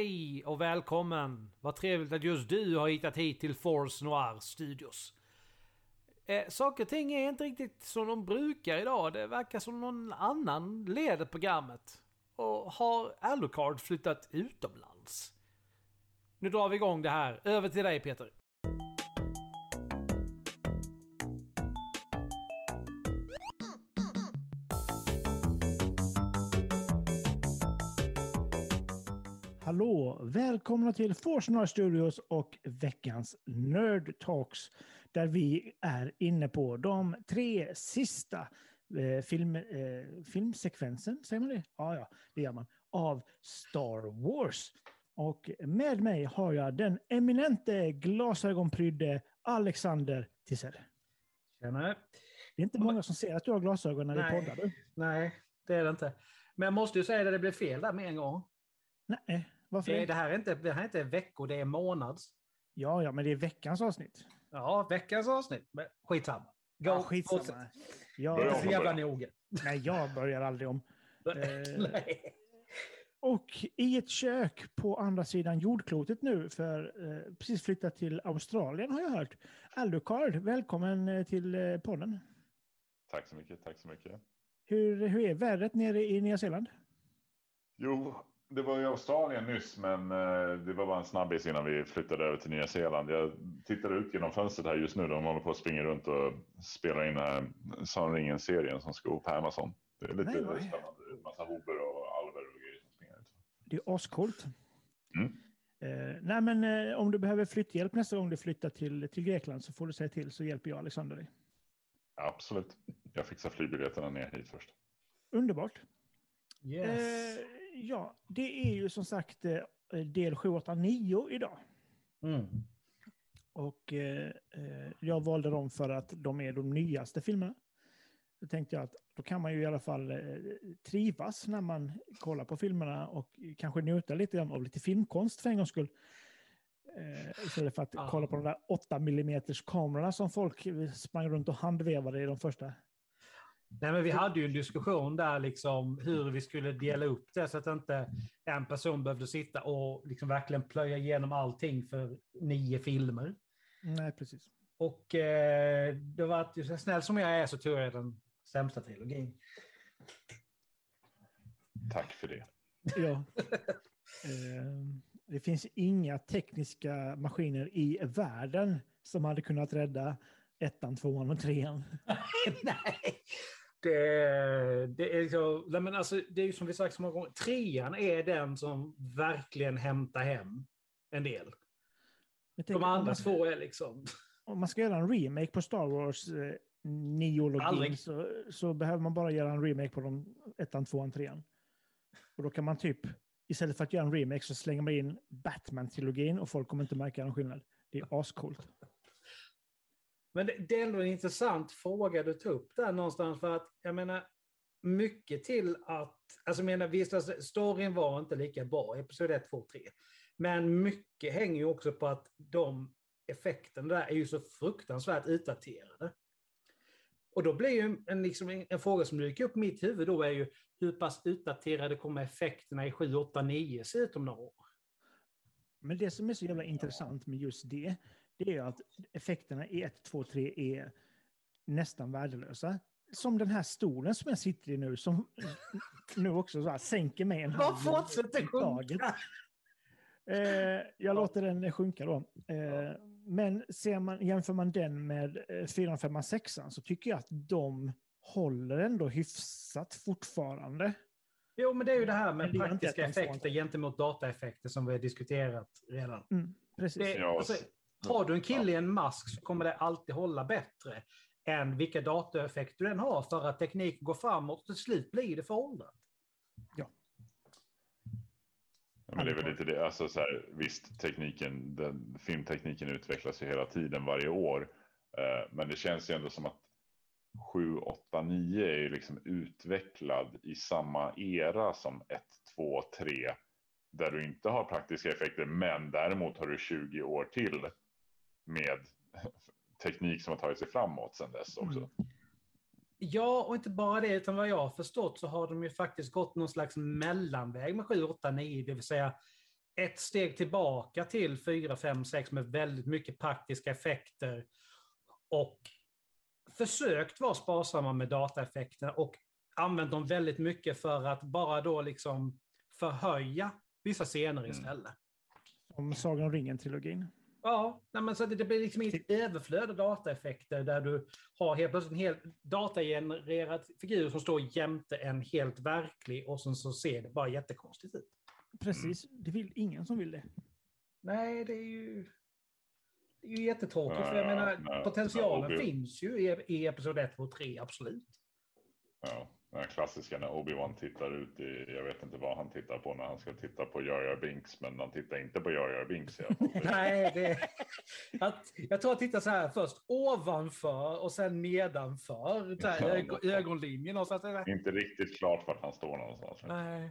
Hej och välkommen! Vad trevligt att just du har hittat hit till Force Noir Studios. Eh, saker och ting är inte riktigt som de brukar idag. Det verkar som någon annan leder programmet. Och har Alucard flyttat utomlands? Nu drar vi igång det här. Över till dig Peter. Hallå! Välkomna till Force Studios och veckans Nerd Talks där vi är inne på de tre sista eh, film, eh, filmsekvensen, säger man det? Ja, ja, det gör man, av Star Wars. Och med mig har jag den eminente glasögonprydde Alexander Tisell. Tjena. Det är inte många som ser att du har glasögon när Nej. du poddar. Du. Nej, det är det inte. Men jag måste ju säga att det blev fel där med en gång. Nej, varför Det, det? det, här är inte, det här är inte veckor, det är månads. Ja, ja, men det är veckans avsnitt. Ja, veckans avsnitt. Men skitsamma. Go, Ja, skitsamma. fortsätt. Ja, Börja Inte om. så jävla noga. nej, jag börjar aldrig om. Eh, Nej. Och i ett kök på andra sidan jordklotet nu, för eh, precis flyttat till Australien har jag hört. Alucard, välkommen eh, till eh, podden. Tack så mycket, tack så mycket. Hur, hur är vädret nere i Nya Zeeland? Jo, det var i Australien nyss, men eh, det var bara en snabbis innan vi flyttade över till Nya Zeeland. Jag tittar ut genom fönstret här just nu. De håller på att springa runt och spela in den här Sagan ringen-serien som ska upp på Amazon. Det är lite Nej, vad är- spännande. En massa hober och alver och grejer som springer ut. Det är ascoolt. Mm. Eh, nej, men eh, om du behöver flytthjälp nästa gång du flyttar till, till Grekland så får du säga till så hjälper jag Alexander dig. Absolut. Jag fixar flygbiljetterna ner hit först. Underbart. Yes. Eh, ja, det är ju som sagt eh, del 7, 8, 9 idag. Mm. Och eh, eh, jag valde dem för att de är de nyaste filmerna. Då tänkte jag att då kan man ju i alla fall eh, trivas när man kollar på filmerna och kanske njuta lite grann av lite filmkonst för en gångs skull. Eh, istället för att Ja. kolla på de där 8 mm kamerorna som folk sprang runt och handvevade i de första. Nej, men vi hade ju en diskussion där liksom hur vi skulle dela upp det så att inte en person behövde sitta och liksom verkligen plöja igenom allting för nio filmer. Nej, precis. Och eh, det var att, så snäll som jag är så tror jag den sämsta trilogin. Tack för det. Ja. Eh, det finns inga tekniska maskiner i världen som hade kunnat rädda ettan, tvåan och trean. Nej, det, det är så, nej, men alltså, det är ju som vi sagt så många gånger, trean är den som verkligen hämtar hem en del. Tänker, De andra två är liksom... om man ska göra en remake på Star Wars eh, neologin så, så behöver man bara göra en remake på de ettan, tvåan, trean. Och då kan man typ, istället för att göra en remake så slänger man in Batman-trilogin och folk kommer inte märka någon skillnad. Det är ascoolt. Men det, det är ändå en intressant fråga du tar upp där någonstans för att jag menar mycket till att, alltså jag menar visst, alltså, storyn var inte lika bra i episod 1, 2, 3. Men mycket hänger ju också på att de effekterna där är ju så fruktansvärt utdaterade. Och då blir ju en, en, liksom en, en fråga som dyker upp i mitt huvud då är ju hur pass utdaterade kommer effekterna i 7, 8, 9 se ut om några år? Men det som är så jävla intressant med just det, det är att effekterna i 1, 2, 3 är nästan värdelösa. Som den här stolen som jag sitter i nu, som nu också så här sänker mig en Vad halv fortsätter sjunka? Eh, jag låter den sjunka då. Eh, men ser man, jämför man den med eh, 4, 5, 6 så tycker jag att de håller ändå hyfsat fortfarande. Jo, men det är ju det här med det praktiska effekter gentemot dataeffekter som vi har diskuterat redan. Mm, precis. Det, alltså, har du en kille i en mask så kommer det alltid hålla bättre än vilka dataeffekter du än har för att tekniken går framåt och till slut blir det föråldrat. Ja, men det är väl lite det, alltså så här, visst tekniken, den, filmtekniken utvecklas ju hela tiden varje år. Eh, men det känns ju ändå som att 7, 8, 9 är ju liksom utvecklad i samma era som 1, 2, 3. Där du inte har praktiska effekter, men däremot har du 20 år till med teknik som har tagit sig framåt sedan dess också. Mm. Ja, och inte bara det, utan vad jag har förstått så har de ju faktiskt gått någon slags mellanväg med 7, 8, 9, det vill säga ett steg tillbaka till 4, 5, 6 med väldigt mycket praktiska effekter. Och försökt vara sparsamma med dataeffekterna och använt dem väldigt mycket för att bara då liksom förhöja vissa scener Mm. istället. Som Sagan om ringen-trilogin. Ja, men så det blir liksom inget överflöd av dataeffekter där du har helt plötsligt en helt datagenererad figur som står jämte en helt verklig och sen så ser det bara jättekonstigt ut. Precis, det vill ingen som vill det. Nej, det är ju, det är ju jättetråkigt. För jag Ja, menar, nej, potentialen finns ju i, i episod 1, 2 och 3, absolut. Ja, den här klassiska när Obi-Wan tittar ut i, jag vet inte vad han tittar på när han ska titta på Jar Jar Binks, men han tittar inte på Jar Jar Binks i alla fall. Nej, det, att, jag tror att titta så här först ovanför och sen nedanför så här, ögonlinjen. Och så att, Inte riktigt klart vart han står någonstans. nej.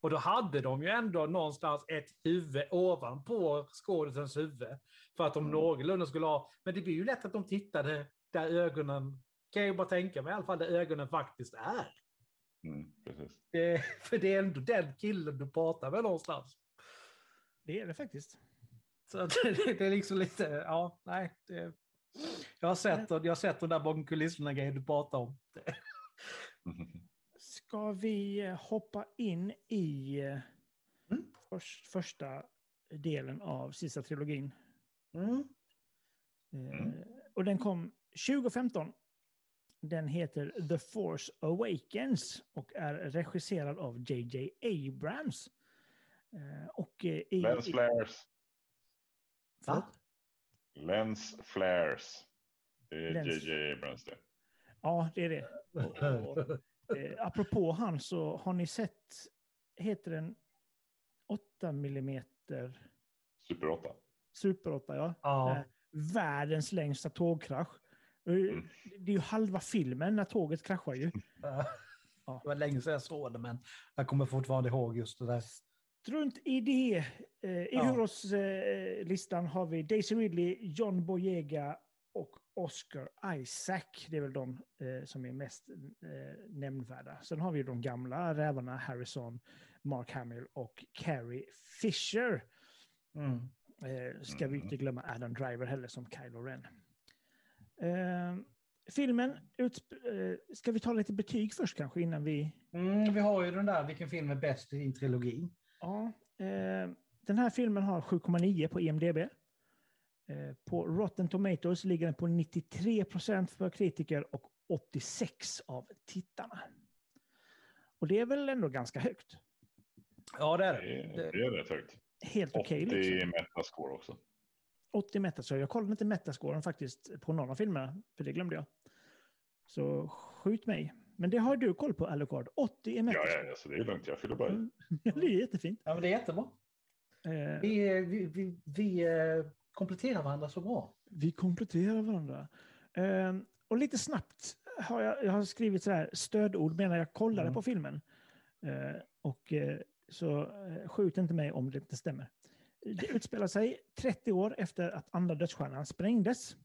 Och då hade de ju ändå någonstans ett huvud ovanpå skådisens huvud. För att de Mm. någorlunda skulle ha... Men det blir ju lätt att de tittade där ögonen, kan jag ju bara tänka mig i alla fall, där ögonen faktiskt är. Mm. Det, för det är ändå den killen du pratar med någonstans. Det är det faktiskt. Så det, det är liksom lite, ja, nej. Det, jag, har sett, jag har sett de där bakom kulisserna grejer du pratar om. Det, Ska vi eh, hoppa in i eh, Mm. förs- första delen av sista trilogin? mm. Eh, Mm. Och den kom 2015. Den heter The Force Awakens och är regisserad av JJ Abrams. Eh, Och eh, i... Lens flares. Va? Lens flares. Det är JJ Abrams det. Ja, det är det. Och, och, eh, apropå han så har ni sett, heter den 8 millimeter Super 8. Super 8, ja. Ja. Eh, Världens längsta tågkrasch. Mm. Det är ju halva filmen när tåget kraschar ju. Ja. Det var länge sedan jag såg det, men jag kommer fortfarande ihåg just det där. Strunt i det. Eh, I Ja. huvudrollslistan har vi Daisy Ridley, John Boyega och Oscar Isaac. Det är väl de eh, som är mest eh, nämnvärda. Sen har vi de gamla rävarna Harrison, Mark Hamill och Carrie Fisher. Mm. Eh, ska vi Mm. inte glömma Adam Driver heller som Kylo Ren. Eh, filmen, utsp- eh, ska vi ta lite betyg först kanske innan vi... Mm, vi har ju den där, vilken film är bäst i din trilogi? Ja, eh, den här filmen har 7,9 på IMDB. Eh, på Rotten Tomatoes ligger den på 93 procent för kritiker och 86 av tittarna. Och det är väl ändå ganska högt. Ja, det är Det det. är, det. är rätt högt. Helt 80 okej. i liksom. metascore också. 80 metascore. Jag kollade inte metascoren faktiskt på någon av filmerna, för det glömde jag. Så skjut mig. Men det har du koll på, Alucard. 80 i Ja, metascore. ja, så det är lugnt. Jag fyller bara i. Mm. Ja, det är jättefint. Ja, men det är jättebra. Eh, Vi, eh, vi, vi, vi eh, kompletterar varandra så bra. Vi kompletterar varandra. Eh, och lite snabbt har jag, jag har skrivit så här stödord medan jag kollade Mm. på filmen. Eh, och eh, så skjut inte mig om det inte stämmer. Det utspelar sig 30 år efter att andra dödsstjärnan sprängdes.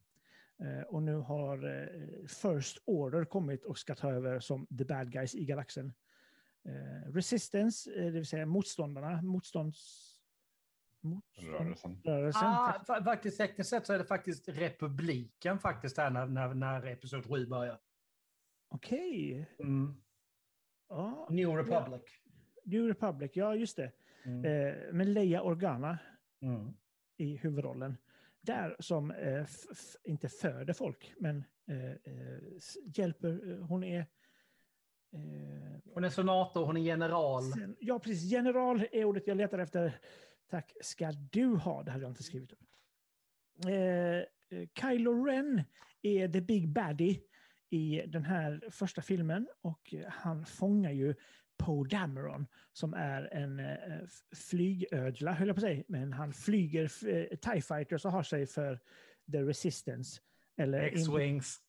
Eh, och nu har eh, First Order kommit och ska ta över som the bad guys i galaxen. Eh, Resistance, det vill säga motståndarna, motstånds... Rörelsen. Rörelsen. Ah, fa- faktiskt, tekniskt sett så är det faktiskt republiken faktiskt här när, när, när episod 7 börjar. Okej. Mm. Ja, New Republic. New Republic, ja just det. Mm. Eh, med Leia Organa Mm. i huvudrollen. Där som, eh, inte föder folk, men eh, eh, hjälper, eh, hon är... Eh, Hon är senator, hon är general. sen, ja, precis. General är ordet jag letar efter. Tack ska du ha, det hade jag inte skrivit upp. Kylo Ren är the big baddie i den här första filmen och han fångar ju Poe Dameron som är en eh, flygödla, höll jag på att säga. Men han flyger eh, TIE Fighters och har sig för The Resistance. Eller X-Wings.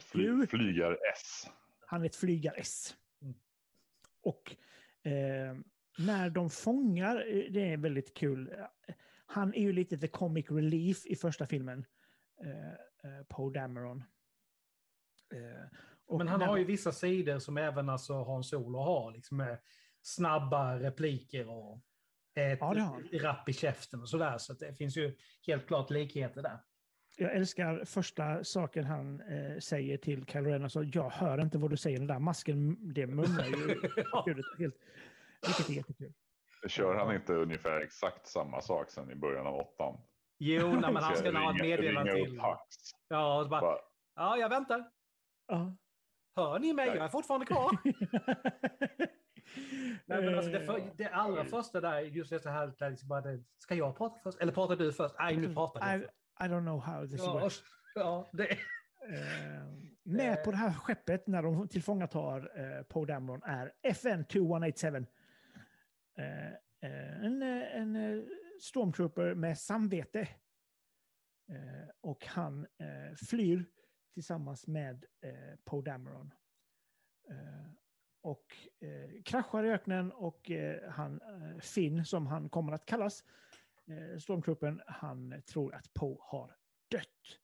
Fly, flygar-S. han är ett flygar-S. Mm. Och eh, när de fångar, eh, det är väldigt kul. eh, Han är ju lite the comic relief i första filmen. Eh, eh, Poe Dameron. Och Men han har ju vissa sidor som även alltså Hans Solo har. Liksom med snabba repliker och... ett Ja, rapp i käften och sådär. Så att det finns ju helt klart likheter där. Jag älskar första saken han eh, säger till Kylo Ren. Alltså, jag hör inte vad du säger. Den där masken, det mumlar ju. Ja. helt, vilket är jättekul. Kör han inte ungefär exakt samma sak sen i början av åttan? Jo, nej, men han ska ha ett meddelande till. Ja, och så bara, Bara, ja, jag väntar. Ja. Hör ni mig? Jag är fortfarande kvar. Nej, men alltså det, för, Eh, det allra första där, just det här, där liksom bara, det, ska jag prata först? Eller pratar du först? Nej, nu pratar I, du först. I don't know how this Ja, works. ja, det, Eh, med på det här skeppet när de tillfångatar eh, Poe Dameron är FN 2187. Eh, eh, en eh, en eh, stormtrooper med samvete. Eh, och han eh, flyr tillsammans med eh, Poe Dameron. Eh, och eh, kraschar i öknen och eh, han, eh, Finn, som han kommer att kallas, eh, stormtruppen, han tror att Poe har dött.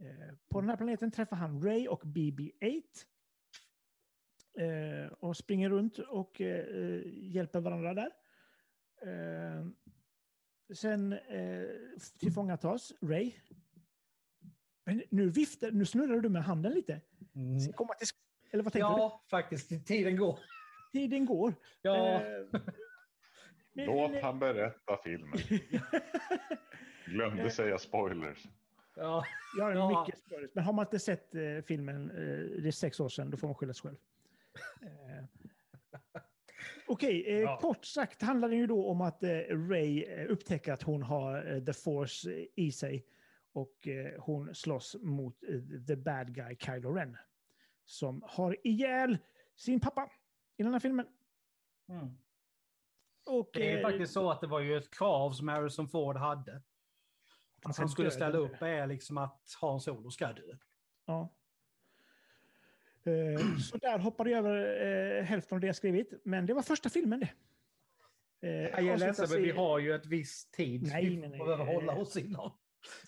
Eh, På den här planeten träffar han Ray och BB-8. Eh, och springer runt och eh, eh, hjälper varandra där. Eh, sen eh, tillfångatas Ray. Men nu viftar, nu snurrar du med handen lite. mm. Komma till, eller vad tänker Ja, faktiskt. Tiden går. du? Tiden går. Ja. Eh, men- Låt han berätta filmen. Glömde säga spoilers. ja. Ja, det är Ja. mycket spoilers. Men har man inte sett eh, filmen, eh, det är sex år sedan, då får man skylla sig själv. Eh, Okej, eh, Ja. kort sagt handlar det ju då om att eh, Ray eh, upptäcker att hon har eh, the force eh, i sig. Och eh, hon slåss mot eh, the bad guy Kylo Ren. Som har ihjäl sin pappa i den här filmen. Mm. Och, Det är eh, faktiskt så att det var ju ett krav som Harrison Ford hade. Att han skulle döden ställa upp är liksom att Han Solo ska dö. Ja. Eh, så där hoppade jag över hälften av det jag skrivit. Men det var första filmen det. Eh, Jag är ledsen, men vi har ju ett visst tid Nej, vi nej, nej. behöver hålla oss inom.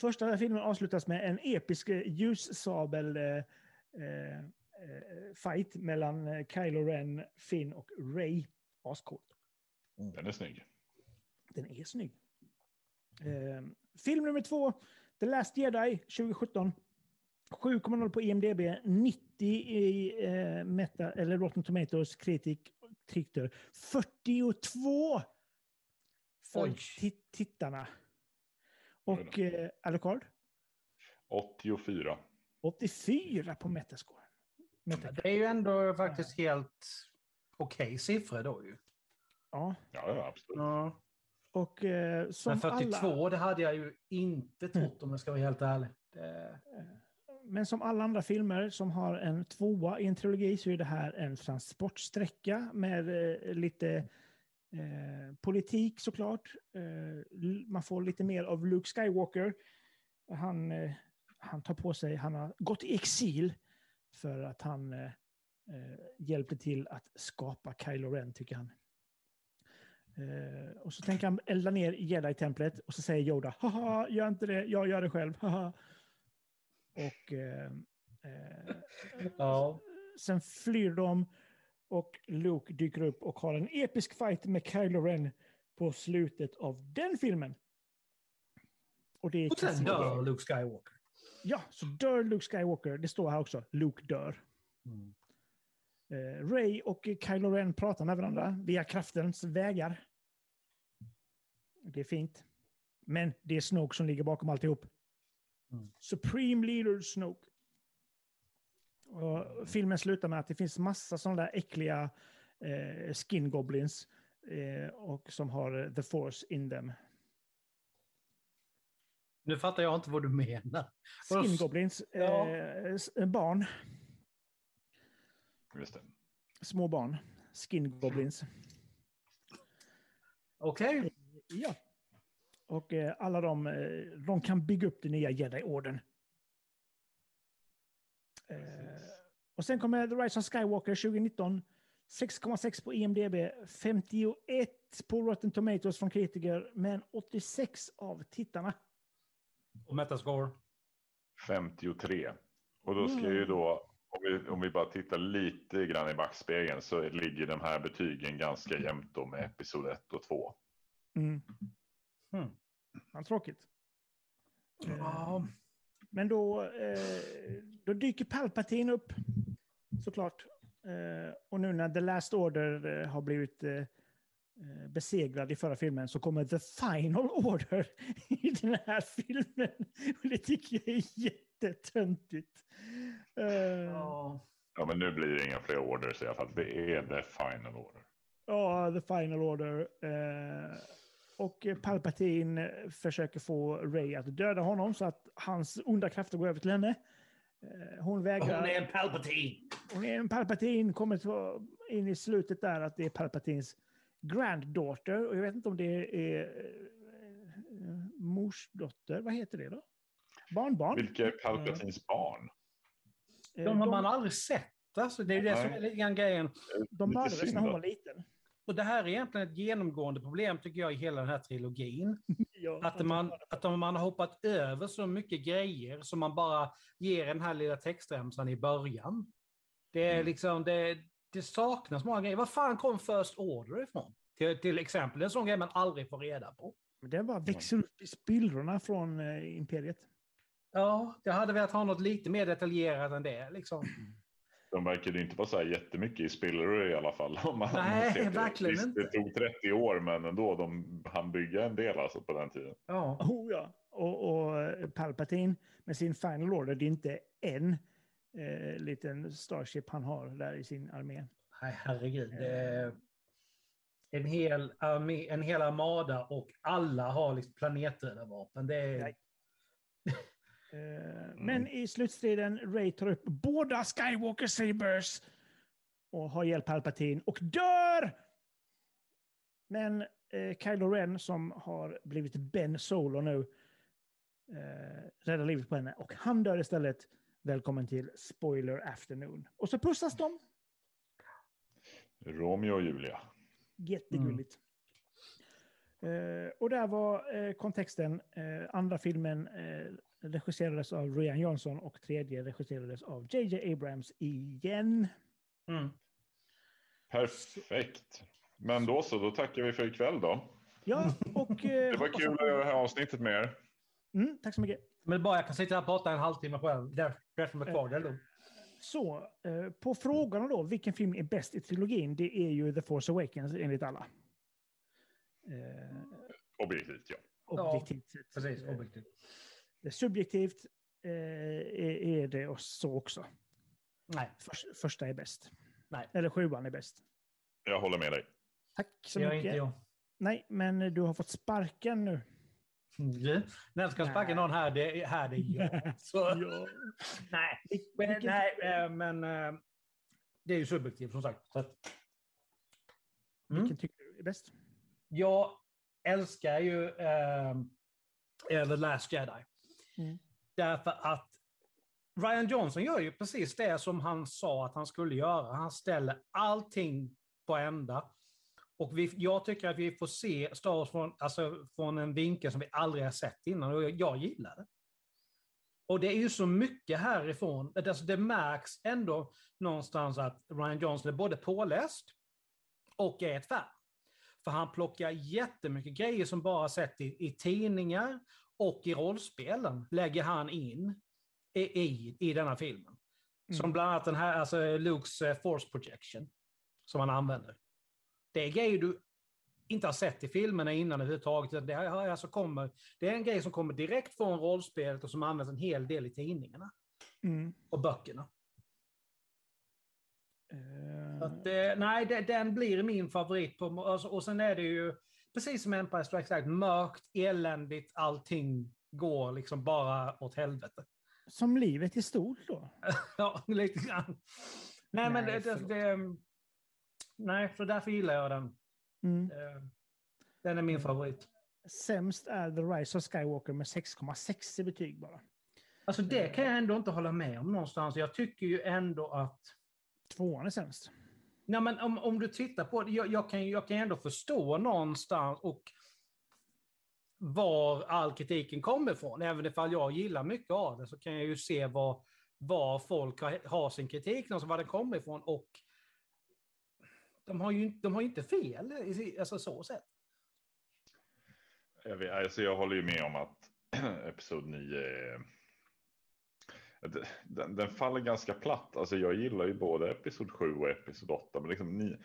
Första filmen avslutas med en episk eh, ljussabel eh, eh, eh, fight mellan Kylo Ren, Finn och Ray. Ascoolt. Den är snygg. Den är snygg. Eh, film nummer två, The Last Jedi 2017. 7,0 på IMDB, 90 i eh, meta, eller Rotten Tomatoes kritik tyckte 42 för tittarna. Och eh, Alucard, 84. 84 på Metascore. Metacritic. Det är ju ändå faktiskt helt okej siffror då ju. Ja, Ja, ja absolut. Ja. och eh, som Men 42, alla... det hade jag ju inte trott om jag ska vara helt ärlig. Det... Men som alla andra filmer som har en tvåa i en trilogi så är det här en transportsträcka med eh, lite eh, politik såklart. Eh, man får lite mer av Luke Skywalker. Han, eh, han tar på sig, han har gått i exil för att han eh, eh, hjälpte till att skapa Kylo Ren tycker han. Och så tänker han elda ner Jedi-templet och så säger Yoda, haha, gör inte det, jag gör det själv, haha. Och Ja. sen flyr de och Luke dyker upp och har en episk fight med Kylo Ren på slutet av den filmen. Och det är Och sen dör Luke Skywalker. Ja, så dör Luke Skywalker. Det står här också. Luke dör. Mm. Eh, Ray och Kylo Ren pratar med varandra via kraftens vägar. Det är fint. Men det är Snoke som ligger bakom alltihop. Mm. Supreme Leader Snoke. Och filmen slutar med att det finns massa sådana där äckliga eh, skin goblins eh, och som har eh, the force in them. Nu fattar jag inte vad du menar. Skin goblins, Ja. eh, barn, Just det. små barn. Skin goblins. Okej. Ja. Och eh, alla de, eh, de kan bygga upp den nya Jedi-orden. Eh, och sen kommer The Rise of Skywalker 2019. 6,6 på IMDB, 51 på Rotten Tomatoes från kritiker, men 86 av tittarna. Och Metascore. 53. Och då ska ju då, om vi, om vi bara tittar lite grann i backspegeln så ligger de här betygen ganska jämnt då med episod 1 och 2. Mm. Hmm. Ja, tråkigt. Ja. Men då, eh, då dyker Palpatine upp, såklart. Eh, och nu när The Last Order eh, har blivit besegrad i förra filmen så kommer The Final Order i den här filmen. Och det tycker jag är jättetöntigt. Ja. Ja, men nu blir det inga fler orders i alla fall. Det är the final order. Ja, The Final Order. Och Palpatine försöker få Ray att döda honom så att hans onda krafter går över till henne. Eh, hon vägrar. Hon är en Palpatine. Hon är en Palpatine, kommer in i slutet där att det är Palpatines granddaughter. Och jag vet inte om det är eh, morsdotter. Vad heter det då? Barnbarn? Vilka är Palpatines barn? Eh, De har man aldrig sett. Alltså, det är ju det som är lite grann grejen. de lite mördades när hon var liten. Och det här är egentligen ett genomgående problem tycker jag i hela den här trilogin. Ja, Att man, att man har hoppat över så mycket grejer som man bara ger den här lilla textremsan i början. Det är Mm. liksom, det, det saknas många grejer. Var fan kom First Order ifrån? Till, till exempel, en sån grej man aldrig får reda på. Det bara växer upp i spillrorna från eh, Imperiet. Ja, jag hade velat ha något lite mer detaljerat än det. Liksom. De verkade inte vara så här jättemycket i spillror i alla fall. Om man Nej, ser verkligen Visst, inte. Det tog 30 år, men ändå. De hann bygga en del alltså på den tiden. Ja. Oh, ja. och, och eh, Palpatine med sin Final Order, det är inte en eh, liten Starship han har där i sin armé. Nej, herregud. Är en hel, armé, en hel armada och alla har liksom planetdödarvapen. Det är... Nej. Eh, Men i slutstriden, Ray tar upp båda Skywalker Sabers och har hjälp Palpatine och dör! Men eh, Kylo Ren som har blivit Ben Solo nu eh, räddar livet på henne och han dör istället. Välkommen till Spoiler Afternoon. Och så pussas de. Romeo och Julia. Jättegulligt. Eh, och där var eh, kontexten. Eh, andra filmen regisserades av Rian Johnson och tredje regisserades av JJ Abrams igen. Mm. Perfekt. Men då så, då tackar vi för ikväll då. Ja, och... Eh, Det var kul att- göra det här avsnittet med er. Mm, tack så mycket. Men bara jag kan sitta här och prata en halvtimme själv. Det det som är kvar, det är lugnt. Så, eh, på frågan då, vilken film är bäst i trilogin? Det är ju The Force Awakens enligt alla. Eh, Objektivt, ja. objektivt sett. Precis, Eh, objektivt. Det subjektivt eh, är, är det och så också. Nej, Förs- första är bäst. Nej. Eller sjuan är bäst. Jag håller med dig. Tack så gör mycket. inte jag. Nej, men du har fått sparken nu. Du, när ska sparka Nej. någon här, det är, här det är jag. Så, Ja. nej, men, Vilken- nej, eh, men eh, det är ju subjektivt som sagt. Så att, Mm. Vilken tycker du är bäst? Jag älskar ju eh, The Last Jedi. Mm. Därför att Ryan Johnson gör ju precis det som han sa att han skulle göra. Han ställer allting på ända. Och vi, jag tycker att vi får se Star Wars från, alltså, från en vinkel som vi aldrig har sett innan. Och jag, jag gillar det. Och det är ju så mycket härifrån. Alltså, det märks ändå någonstans att Ryan Johnson är både påläst och är ett fan. För han plockar jättemycket grejer som bara sett i, i tidningar och i rollspelen lägger han in i, i, i denna filmen. Som Mm. bland annat den här, alltså Lukes eh, force projection som han använder. Det är grejer du inte har sett i filmerna innan överhuvudtaget. Det, här, alltså kommer, det är en grej som kommer direkt från rollspelet och som används en hel del i tidningarna Mm. och böckerna. Så att, eh, nej, det, den blir min favorit. På, alltså, och sen är det ju, precis som Empire Strikes Back, mörkt, eländigt, allting går liksom bara åt helvete. Som livet i stort då? Ja, lite grann. Nej, men Nej, det, det, det, Nej, så därför gillar jag den. Mm. Eh, Den är min favorit. Sämst är The Rise of Skywalker med 6,6 i betyg bara. Alltså det kan jag ändå inte hålla med om någonstans. Jag tycker ju ändå att... Tvåan är sämst. Nej, men om, om du tittar på det, jag, jag, kan, jag kan ändå förstå någonstans och var all kritiken kommer ifrån. Även ifall jag gillar mycket av det så kan jag ju se var, var folk har, har sin kritik, någonstans, var den kommer ifrån. Och de har ju, inte- de har ju inte fel, alltså så sett. Jag, vet, alltså jag håller ju med om att Episod 9 är... Den, den, faller ganska platt. Alltså jag gillar ju både Episod 7 och Episod 8. Men liksom ni,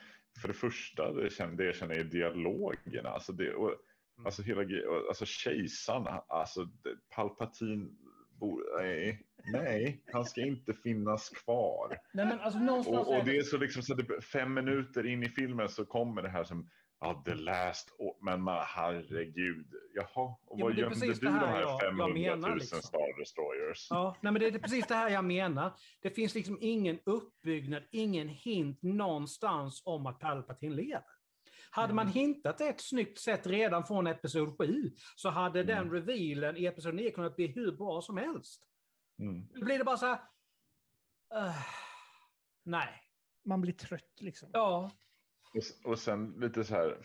för det första, det, känner, det jag känner är dialogerna. Alltså, det, och, mm. alltså hela alltså kejsaren, alltså Palpatine nej, nej, han ska inte finnas kvar. Nej, men alltså, och, och det är så liksom så det, fem minuter in i filmen så kommer det här som Ja, the last... Men man, herregud. Jaha, och vad gömde du de här jag, 500 jag 000 liksom. Star Destroyers? Ja, nej, men det är precis det här jag menar. Det finns liksom ingen uppbyggnad, ingen hint någonstans om att Palpatine lever. Hade man mm. hintat ett snyggt sätt redan från Episod 7 så hade mm. den revealen i Episod 9 kunnat bli hur bra som helst. Mm. Nu blir det bara så här... Uh, nej. Man blir trött liksom. Ja. Och, och sen lite så här.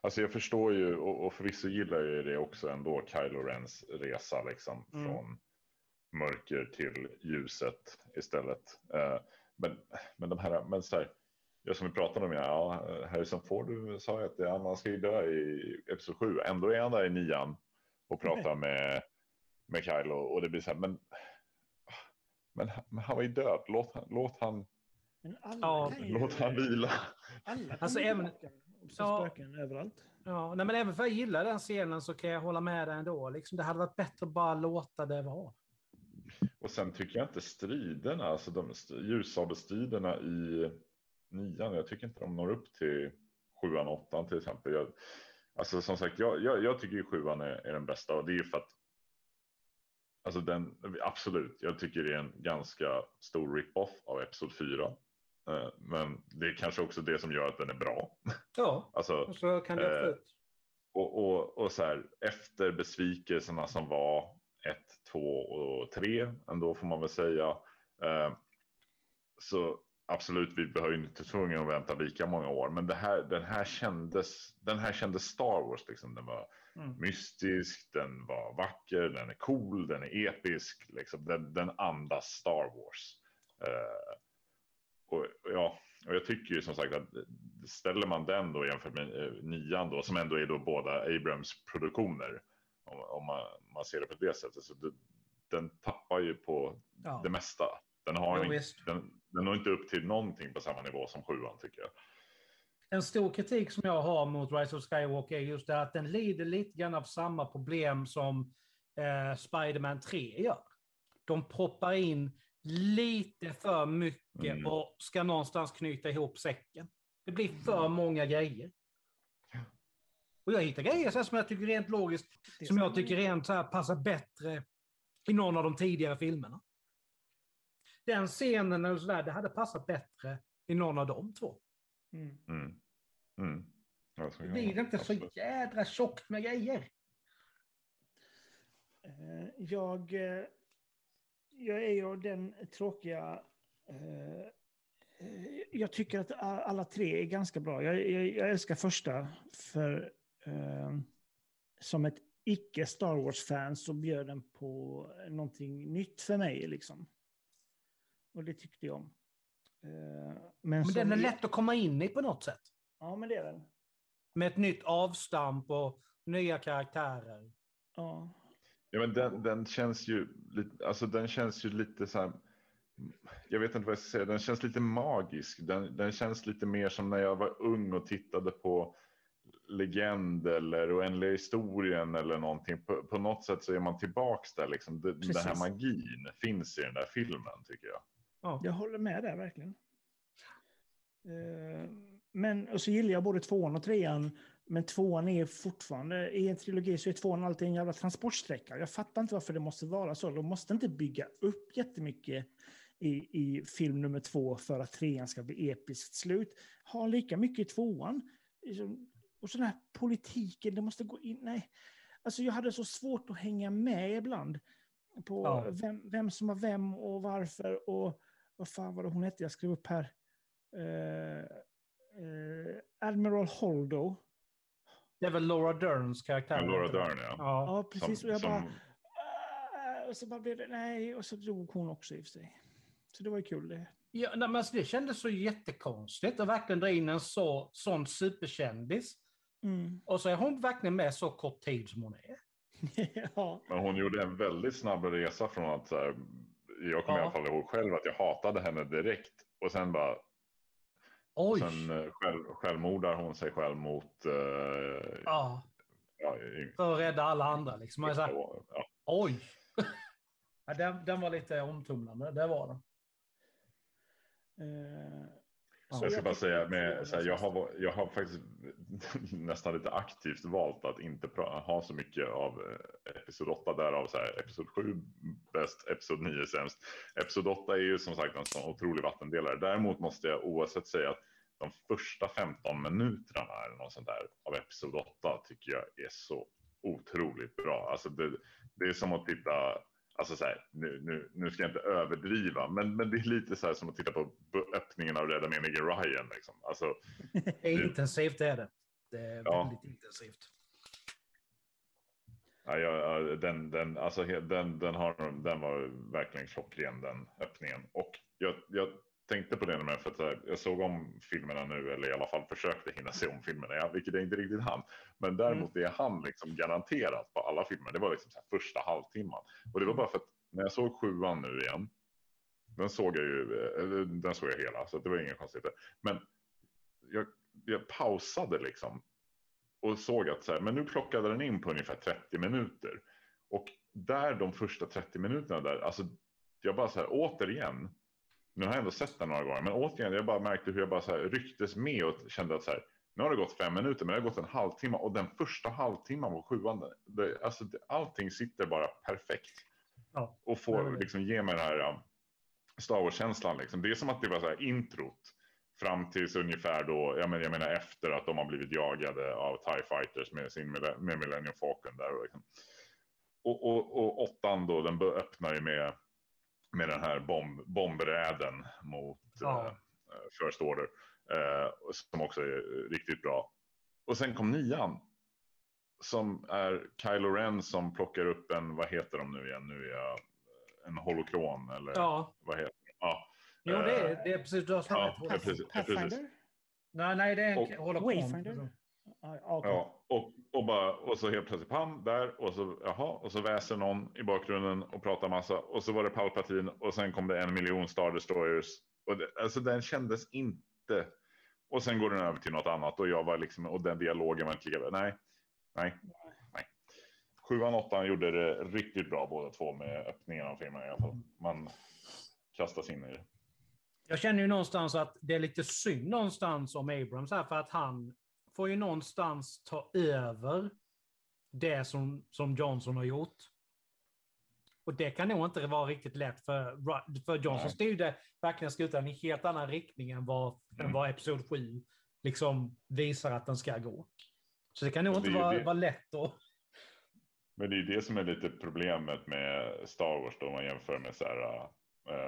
Alltså jag förstår ju och, och förvisso gillar jag det också ändå Kylo Rens resa liksom mm. från mörker till ljuset istället. Uh, men, men de här, men så här, jag som vi pratade om, ja, Harrison Ford du sa ju att det, han ska ju dö i Episod 7. Ändå är han där i nian och pratar med, med Kylo och det blir så här, men, men, men han var ju död, låt, låt han men alla ja. ju, Låt han vila. Alla alltså, även, ja, spöken överallt. Ja, nej, men även för att jag gillar den scenen så kan jag hålla med dig ändå. Liksom, det hade varit bättre att bara låta det vara. Och sen tycker jag inte striderna, alltså de ljussabelstriderna i nian, jag tycker inte de når upp till sjuan och åttan till exempel. Jag, alltså som sagt, jag, jag, jag tycker ju sjuan är, är den bästa och det är ju för att Alltså den, absolut, jag tycker det är en ganska stor rip-off av Episod 4. Eh, men det är kanske också det som gör att den är bra. Ja, alltså, så kan det eh, absolut. Och, och, och så här, efter besvikelserna som var 1, 2 och 3, ändå får man väl säga. Eh, så absolut, vi behöver inte tvungna att vänta lika många år. Men det här, den, här kändes, den här kändes Star Wars. Liksom. Den var mm. mystisk, den var vacker, den är cool, den är episk. Liksom. Den, den andas Star Wars. Uh, och, ja, och jag tycker ju som sagt att ställer man den då jämfört med uh, nian då, som ändå är då båda Abrams produktioner. Om, om man, man, ser det på det sättet. Så det, den tappar ju på ja. det mesta. Den har, jo, en, den, den når inte upp till någonting på samma nivå som sjuan tycker jag. En stor kritik som jag har mot Rise of Skywalker är just det att den lider lite grann av samma problem som eh, Spiderman 3 gör. De proppar in lite för mycket mm. och ska någonstans knyta ihop säcken. Det blir för mm. många grejer. Och jag hittar grejer så här, som jag tycker rent logiskt, som jag tycker rent så här passar bättre i någon av de tidigare filmerna. Den scenen, eller sådär, det hade passat bättre i någon av de två. Mm. Mm. Mm. det blir inte så jädra tjockt med grejer. Eh, jag, eh, jag är ju den tråkiga... Eh, jag tycker att alla tre är ganska bra. Jag, jag, jag älskar första för som ett icke Star Wars-fan så bjöd den på någonting nytt för mig. Liksom. Och det tyckte jag om. Men, men den är lätt att komma in i på något sätt. Ja, men det är den. Med ett nytt avstamp och nya karaktärer. Ja. Ja, men den, den känns ju alltså den känns ju lite så här, jag vet inte vad jag ska säga, den känns lite magisk. Den, den känns lite mer som när jag var ung och tittade på Legend eller Oändliga historien eller någonting. På, på något sätt så är man tillbaks där liksom. Den, den här magin finns i den där filmen tycker jag. Ja. Jag håller med där verkligen. Uh, men och så gillar jag både tvåan och trean. Men tvåan är fortfarande, i en trilogi så är tvåan alltid en jävla transportsträcka. Jag fattar inte varför det måste vara så. De måste inte bygga upp jättemycket i, i film nummer två för att trean ska bli episkt slut. Ha lika mycket i tvåan. Liksom, och sån här politiken, det måste gå in. Nej, alltså jag hade så svårt att hänga med ibland. På ja. vem, vem som var vem och varför och vad fan var det hon hette? Jag skrev upp här. Uh, uh, Admiral Holdo. Det är väl Laura Derns karaktär? Ja, Laura Dern, ja. Ja, ja precis. Som, och jag bara... Uh, och så bara blev det... Nej, och så dog hon också i och för sig. Så det var ju kul det. Ja, nej, men alltså, det kändes så jättekonstigt att verkligen dra in en så, sån superkändis Mm. Och så är hon verkligen med så kort tid som hon är. ja. Men hon gjorde en väldigt snabb resa från att så här, jag kommer Ja. i alla fall ihåg själv att jag hatade henne direkt och sen bara Oj! sen eh, själv, självmordar hon sig själv mot eh, Ja, ja, i- för att rädda alla andra liksom. Man är så här, ja, Oj! ja, den, den var lite omtumlande, det var den. Eh, Ja. så Jag ska bara säga att med, så här, är jag, har, jag har faktiskt nästan lite aktivt valt att inte ha så mycket av eh, episod 8 därav så här, episod 7 bäst, episod 9 sämst. Episod 8 är ju som sagt en sån otrolig vattendelare. Däremot måste jag oavsett säga att de första 15 minuterna eller något sånt där av episod 8 tycker jag är så otroligt bra. Alltså det, det är som att titta Alltså så här, nu, nu, nu ska jag inte överdriva, men, men det är lite så här som att titta på öppningen av Rädda Meningen Ryan. Liksom. Alltså, Det är intensivt, det är det. Det är Ja. väldigt intensivt. Ja, jag, ja, den, den, alltså, den, den, har, den var verkligen klockren, den öppningen. Och jag, jag tänkte på det nu, för att jag såg om filmerna nu, eller i alla fall försökte hinna se om filmerna, ja, vilket jag inte riktigt hann. Men däremot det jag hann liksom garanterat på alla filmer, det var liksom första halvtimman. Och det var bara för att när jag såg sjuan nu igen, den såg jag ju, eh, den såg jag hela, så det var inga konstigheter. Men jag, jag pausade liksom och såg att så här, men nu plockade den in på ungefär 30 minuter. Och där de första 30 minuterna där, alltså jag bara så här återigen, nu har jag ändå sett den några gånger, men återigen, jag bara märkte hur jag bara så här rycktes med och kände att så här, nu har det gått fem minuter, men det har gått en halvtimme och den första halvtimman på sjuan, det, alltså det, allting sitter bara perfekt. Ja. Och får liksom ge mig den här ja, Star Wars-känslan. Liksom. Det är som att det var så här introt fram tills ungefär då, jag menar, jag menar efter att de har blivit jagade av TIE Fighters med, sin, med Millennium Falcon där. Och, liksom. och, och, och åttan då, den öppnar ju med, med den här bomb, bombräden mot Ja. eh, First Order. Eh, som också är riktigt bra. Och sen kom nian. Som är Kylo Ren som plockar upp en, vad heter de nu igen? Nu är jag en holoklon eller Ja, vad heter det? Ja, jo, det är, det är precis det som Ja, är precis. Pathfinder? Nej, nej, det är en Och- håller på. Wayfinder? Ja, okej. ja och, och, bara, och så helt plötsligt pam där och så jaha och så väser någon i bakgrunden och pratar massa och så var det Palpatine och sen kom det en miljon Star Destroyers. Och det, alltså den kändes inte. Och sen går den över till något annat och jag var liksom och den dialogen var inte lika bra. Nej, nej, nej. Sjuan, åttan gjorde det riktigt bra båda två med öppningen av filmen i alla fall. Man kastas in i det. Jag känner ju någonstans att det är lite synd någonstans om Abrams här, för att han får ju någonstans ta över det som, som Johnson har gjort. Och det kan nog inte vara riktigt lätt för, för Johnson Nej. styrde verkligen skutan i helt annan riktning än vad, än Mm. vad Episod 7 liksom visar att den ska gå. Så det kan nog inte det ju vara, vara lätt att... Men det är det som är lite problemet med Star Wars då man jämför med så här,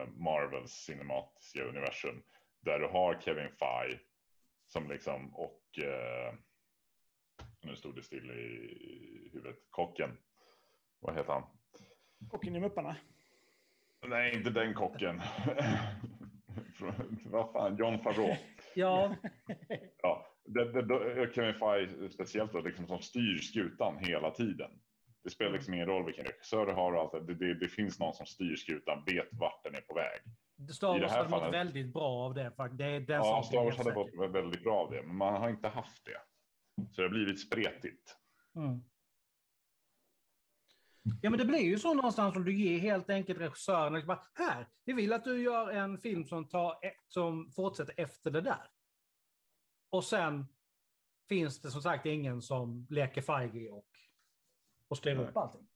Marvels cinematiska universum. Där du har Kevin Feige som liksom och eh, nu stod det still i huvudet. Kocken. Vad heter han? Kocken i Mupparna. Nej, inte den kocken. Vad fan, John Favreau. Ja, Ja, det, det, Kevin Feige speciellt då, liksom som styr skutan hela tiden. Det spelar liksom ingen roll vilken regissör du har och allt det, det, det finns någon som styr skutan, vet vart den är på väg. Star I det Wars här hade mått fallet- väldigt bra av det. Faktiskt. Det är den Ja, Star Wars hade gått väldigt bra av det, men man har inte haft det. Så det har blivit spretigt. Mm. Ja, men det blir ju så någonstans om du ger helt enkelt regissören liksom här, vi vill att du gör en film som, tar, e- som fortsätter efter det där. Och sen finns det som sagt ingen som leker Feige och, och Nej. upp allting.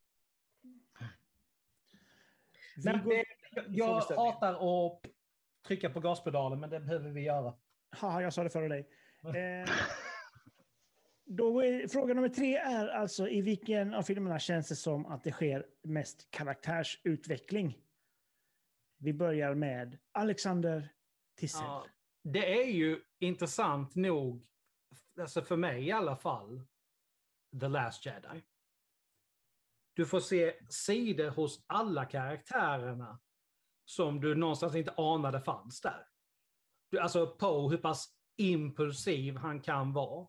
Vi Men det, jag hatar att trycka på gaspedalen, men det behöver vi göra. Haha, jag sa det före dig. Eh, då är, fråga nummer tre är alltså i vilken av filmerna känns det som att det sker mest karaktärsutveckling? Vi börjar med Alexander Tissel. Ja, det är ju intressant nog, alltså för mig i alla fall, The Last Jedi. Du får se sidor hos alla karaktärerna som du någonstans inte anade fanns där. Du, alltså Poe, hur pass impulsiv han kan vara.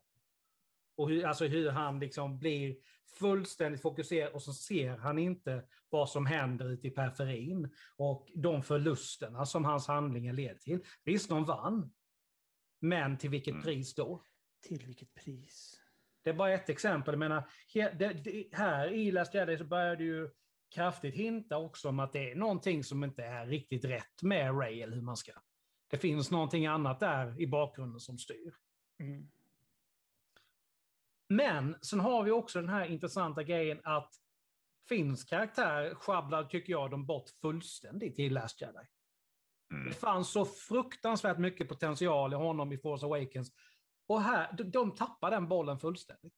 Och hur, alltså hur han liksom blir fullständigt fokuserad och så ser han inte vad som händer ute i periferin. Och de förlusterna som hans handlingar leder till. Visst, de vann. Men till vilket Mm. pris då? Till vilket pris? Det är bara ett exempel. Jag menar, he, det, det, här i Last Jedi så börjar det ju kraftigt hinta också om att det är någonting som inte är riktigt rätt med Ray eller hur man ska. Det finns någonting annat där i bakgrunden som styr. Mm. Men sen har vi också den här intressanta grejen att Finns karaktär sjabblar, tycker jag, de bort fullständigt i Last Jedi. Mm. Det fanns så fruktansvärt mycket potential i honom i Force Awakens. Och här, de, de tappar den bollen fullständigt.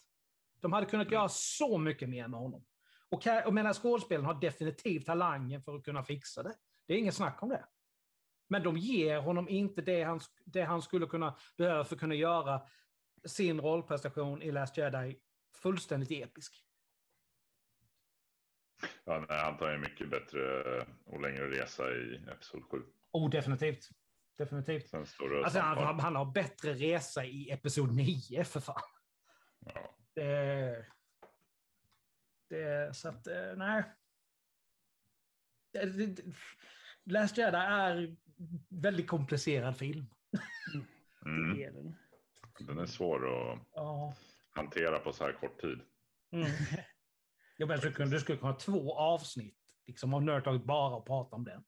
De hade kunnat göra så mycket mer med honom. Och ka- jag menar, skådespelaren har definitivt talangen för att kunna fixa det. Det är inget snack om det. Men de ger honom inte det han, det han skulle kunna behöva för att kunna göra sin rollprestation i Last Jedi fullständigt episk. Ja, nej, han tar en mycket bättre och längre resa i Episod 7. Oh, definitivt. Definitivt. Och Alltså, han, stampar. han har bättre resa i Episod 9, för fan. Ja. Det, det, så att, eh, nej. Last Jedi är väldigt komplicerad film. Mm. Det är den. Den är svår att Ja. hantera på så här kort tid. Mm. Jag menar, du, du skulle kunna ha två avsnitt liksom, av Nerdtalk bara att prata om den.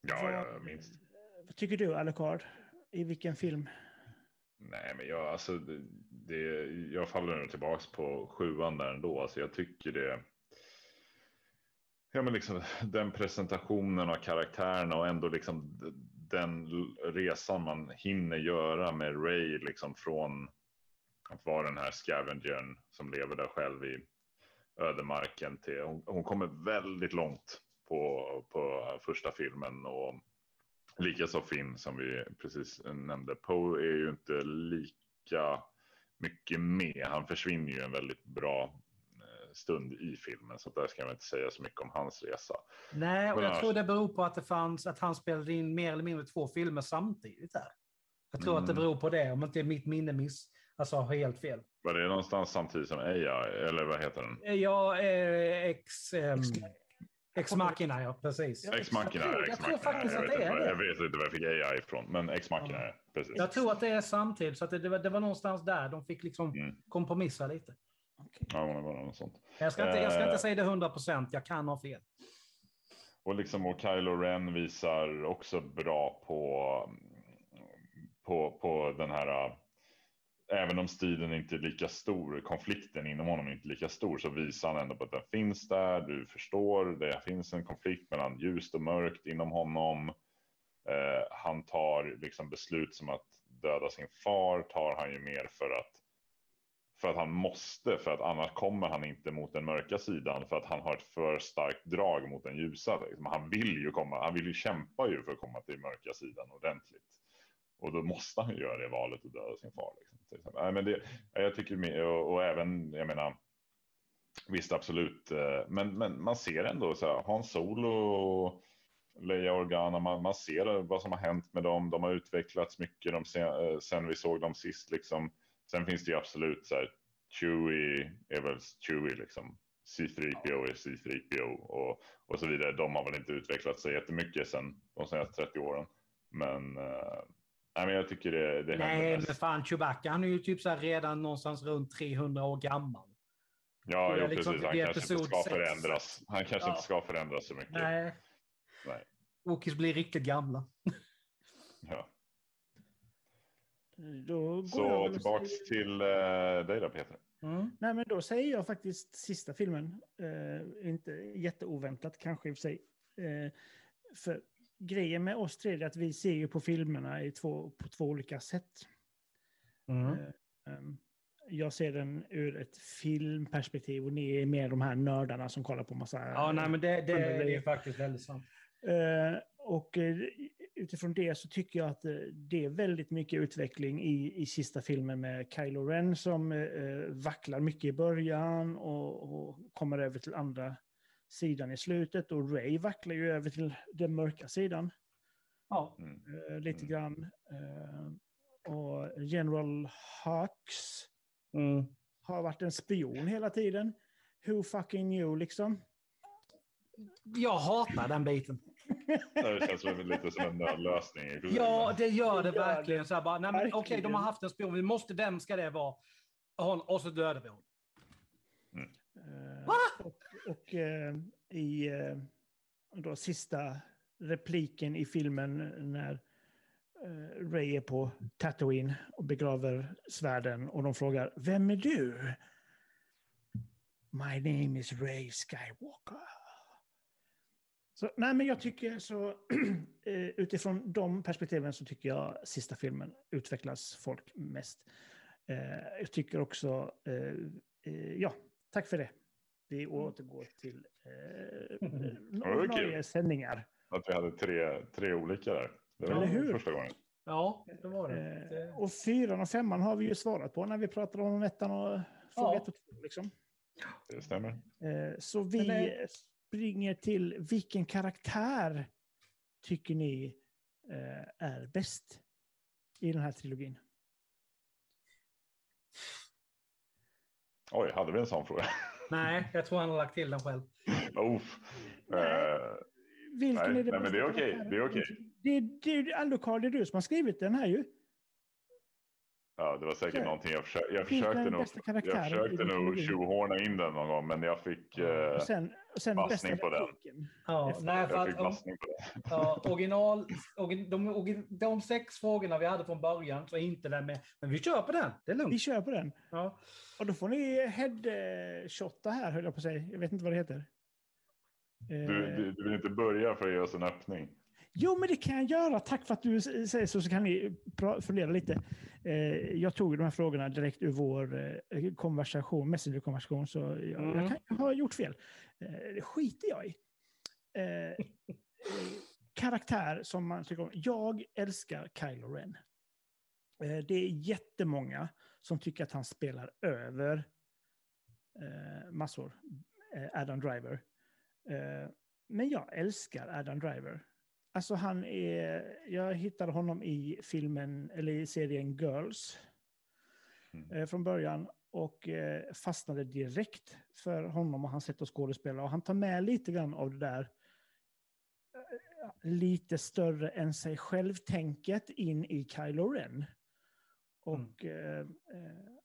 Ja, ja, minst. Vad tycker du, Alucard? I vilken film? Nej, men jag, alltså, det, det, jag faller nog tillbaka på sjuan där ändå. Alltså, jag tycker det. Ja, men liksom den presentationen av karaktärerna och ändå liksom den resan man hinner göra med Ray liksom från att vara den här scavengern som lever där själv i ödemarken till hon, hon kommer väldigt långt på, på första filmen och likaså Finn som vi precis nämnde. Poe är ju inte lika mycket med. Han försvinner ju en väldigt bra eh, stund i filmen så där ska jag inte säga så mycket om hans resa. Nej, och Men jag annars- tror det beror på att det fanns att han spelade in mer eller mindre två filmer samtidigt här. Jag tror att det Mm. beror på det, om inte mitt minne miss, alltså har helt fel. Var det någonstans samtidigt som Eja eller vad heter den? Ja, eh, ex... Ex- ex Machina, ja, precis. Ja, Ex Machina. jag tror- jag tror faktiskt jag att vet det inte är det. Jag vet inte var jag fick Eja ifrån, men Ex Machina är precis. Jag tror att det är samtidigt, så att det, det, var, det var någonstans där de fick liksom Mm. kompromissa lite. Okej. Ja, det var något sånt. Jag ska, inte, jag ska Eh. inte säga det 100 procent, jag kan ha fel. Och liksom och Kylo Ren visar också bra på, på, på den här, även om striden inte är lika stor, konflikten inom honom är inte lika stor, så visar han ändå på att den finns där, du förstår, det finns en konflikt mellan ljust och mörkt inom honom. Eh, han tar liksom beslut som att döda sin far, tar han ju mer för att för att han måste, för att annars kommer han inte mot den mörka sidan för att han har ett för starkt drag mot den ljusa. Liksom. Han vill ju komma, han vill ju kämpa ju för att komma till mörka sidan ordentligt. Och då måste han ju göra det valet och döda sin far. Liksom. Nej, men det, jag tycker, och, och även, jag menar, visst absolut, eh, men, men man ser ändå så här, Hans Solo och Leia Organa, man, man ser vad som har hänt med dem, de har utvecklats mycket de sen, eh, sen vi såg dem sist liksom. Sen finns det ju absolut så här, Chewie är väl Chewie liksom. C3PO är C3PO och, och så vidare. De har väl inte utvecklat sig jättemycket sen de senaste 30 åren. Men, eh, nej, men jag tycker det, det Nej, men fan Chewbacca, han är ju typ så här redan någonstans runt 300 år gammal. Ja, jo, liksom precis. Han kanske inte ska sex. förändras. Han kanske Ja. inte ska förändras så mycket. Nej. Nej. Wookies blir riktigt gamla. Ja. Då går jag Så tillbaks säger- till eh, dig då Peter. Mm. Nej, men då säger jag faktiskt sista filmen. Eh, inte jätteoväntat kanske i och för sig. Eh, för grejen med oss tre är att vi ser ju på filmerna i två, på två olika sätt. Mm. Eh, ehm, jag ser den ur ett filmperspektiv och ni är mer de här nördarna som kollar på massa... Ja, nej, men det, det, det är faktiskt väldigt sant. Eh, och eh, utifrån det så tycker jag att det är väldigt mycket utveckling i, i sista filmen med Kylo Ren som vacklar mycket i början och, och kommer över till andra sidan i slutet. Och Ray vacklar ju över till den mörka sidan Ja. Mm. eh, lite Mm. grann. Eh, och General Hux Mm. Har varit en spion hela tiden. Who fucking knew liksom? Jag hatar den biten. Det känns som lite som en nödlösning. Ja, det gör det verkligen. Så här bara, nej, men, Verkligen. okej, de har haft en spion. Vi måste, vem ska det vara? Hon, och så dödar vi honom. Eh, Va? Och eh, i eh, då, sista repliken i filmen när eh, Ray är på Tatooine och begraver svärden och de frågar Vem är du? My name is Ray Skywalker. Så, nej, men jag tycker så eh, utifrån de perspektiven så tycker jag sista filmen utvecklas folk mest. Eh, jag tycker också, eh, ja, tack för det. Vi återgår till eh, var ordinarie kul. sändningar. Att vi hade tre, tre olika där. Det var Eller hur? första gången. Ja, det var det. Eh, det. och fyran och femman har vi ju svarat på när vi pratar om ettan och fråga Ja. ett och två. Liksom. Det stämmer. Eh, så vi det- springer till vilken karaktär tycker ni eh, är bäst i den här trilogin? Oj, hade vi en sån fråga? Nej, jag tror han har lagt till den själv. Uff. Nej. Eh, Vilken Nej, är det nej, men det är okej, karaktären? det är okej. Det, det, det, Alucard, det är du som har skrivit den här ju. Ja, det var säkert Så- någonting jag, försökte, jag försökte den nog, jag försökte nog tjohorna in den någon gång, men jag fick, eh, Och sen, och på den. Ja, Efter- nej, för jag att, fick om- passning på det. ja, original, origin, de, de sex frågorna vi hade från början så inte den med. Men vi kör på den, det är Vi lugnt. kör på den. Ja. Och då får ni headshotta här, höll jag på att säga. Jag vet inte vad det heter. Du, Eh, du, du vill inte börja för att ge oss en öppning? Jo, men det kan jag göra. Tack för att du säger så, så kan ni fundera lite. Eh, jag tog de här frågorna direkt ur vår eh, konversation, Messenger-konversation, så jag, Mm. jag kan ha gjort fel. Eh, det skiter jag i. Karaktär som man tycker om. Jag älskar Kylo Ren. Det är jättemånga som tycker att han spelar över massor. Adam Driver. Men jag älskar Adam Driver. Alltså han är, jag hittade honom i filmen, eller i serien Girls Mm. eh, från början och eh, fastnade direkt för honom och hans sätt att skådespela. Och han tar med lite grann av det där eh, lite större än sig själv-tänket in i Kylo Ren. Och eh, eh,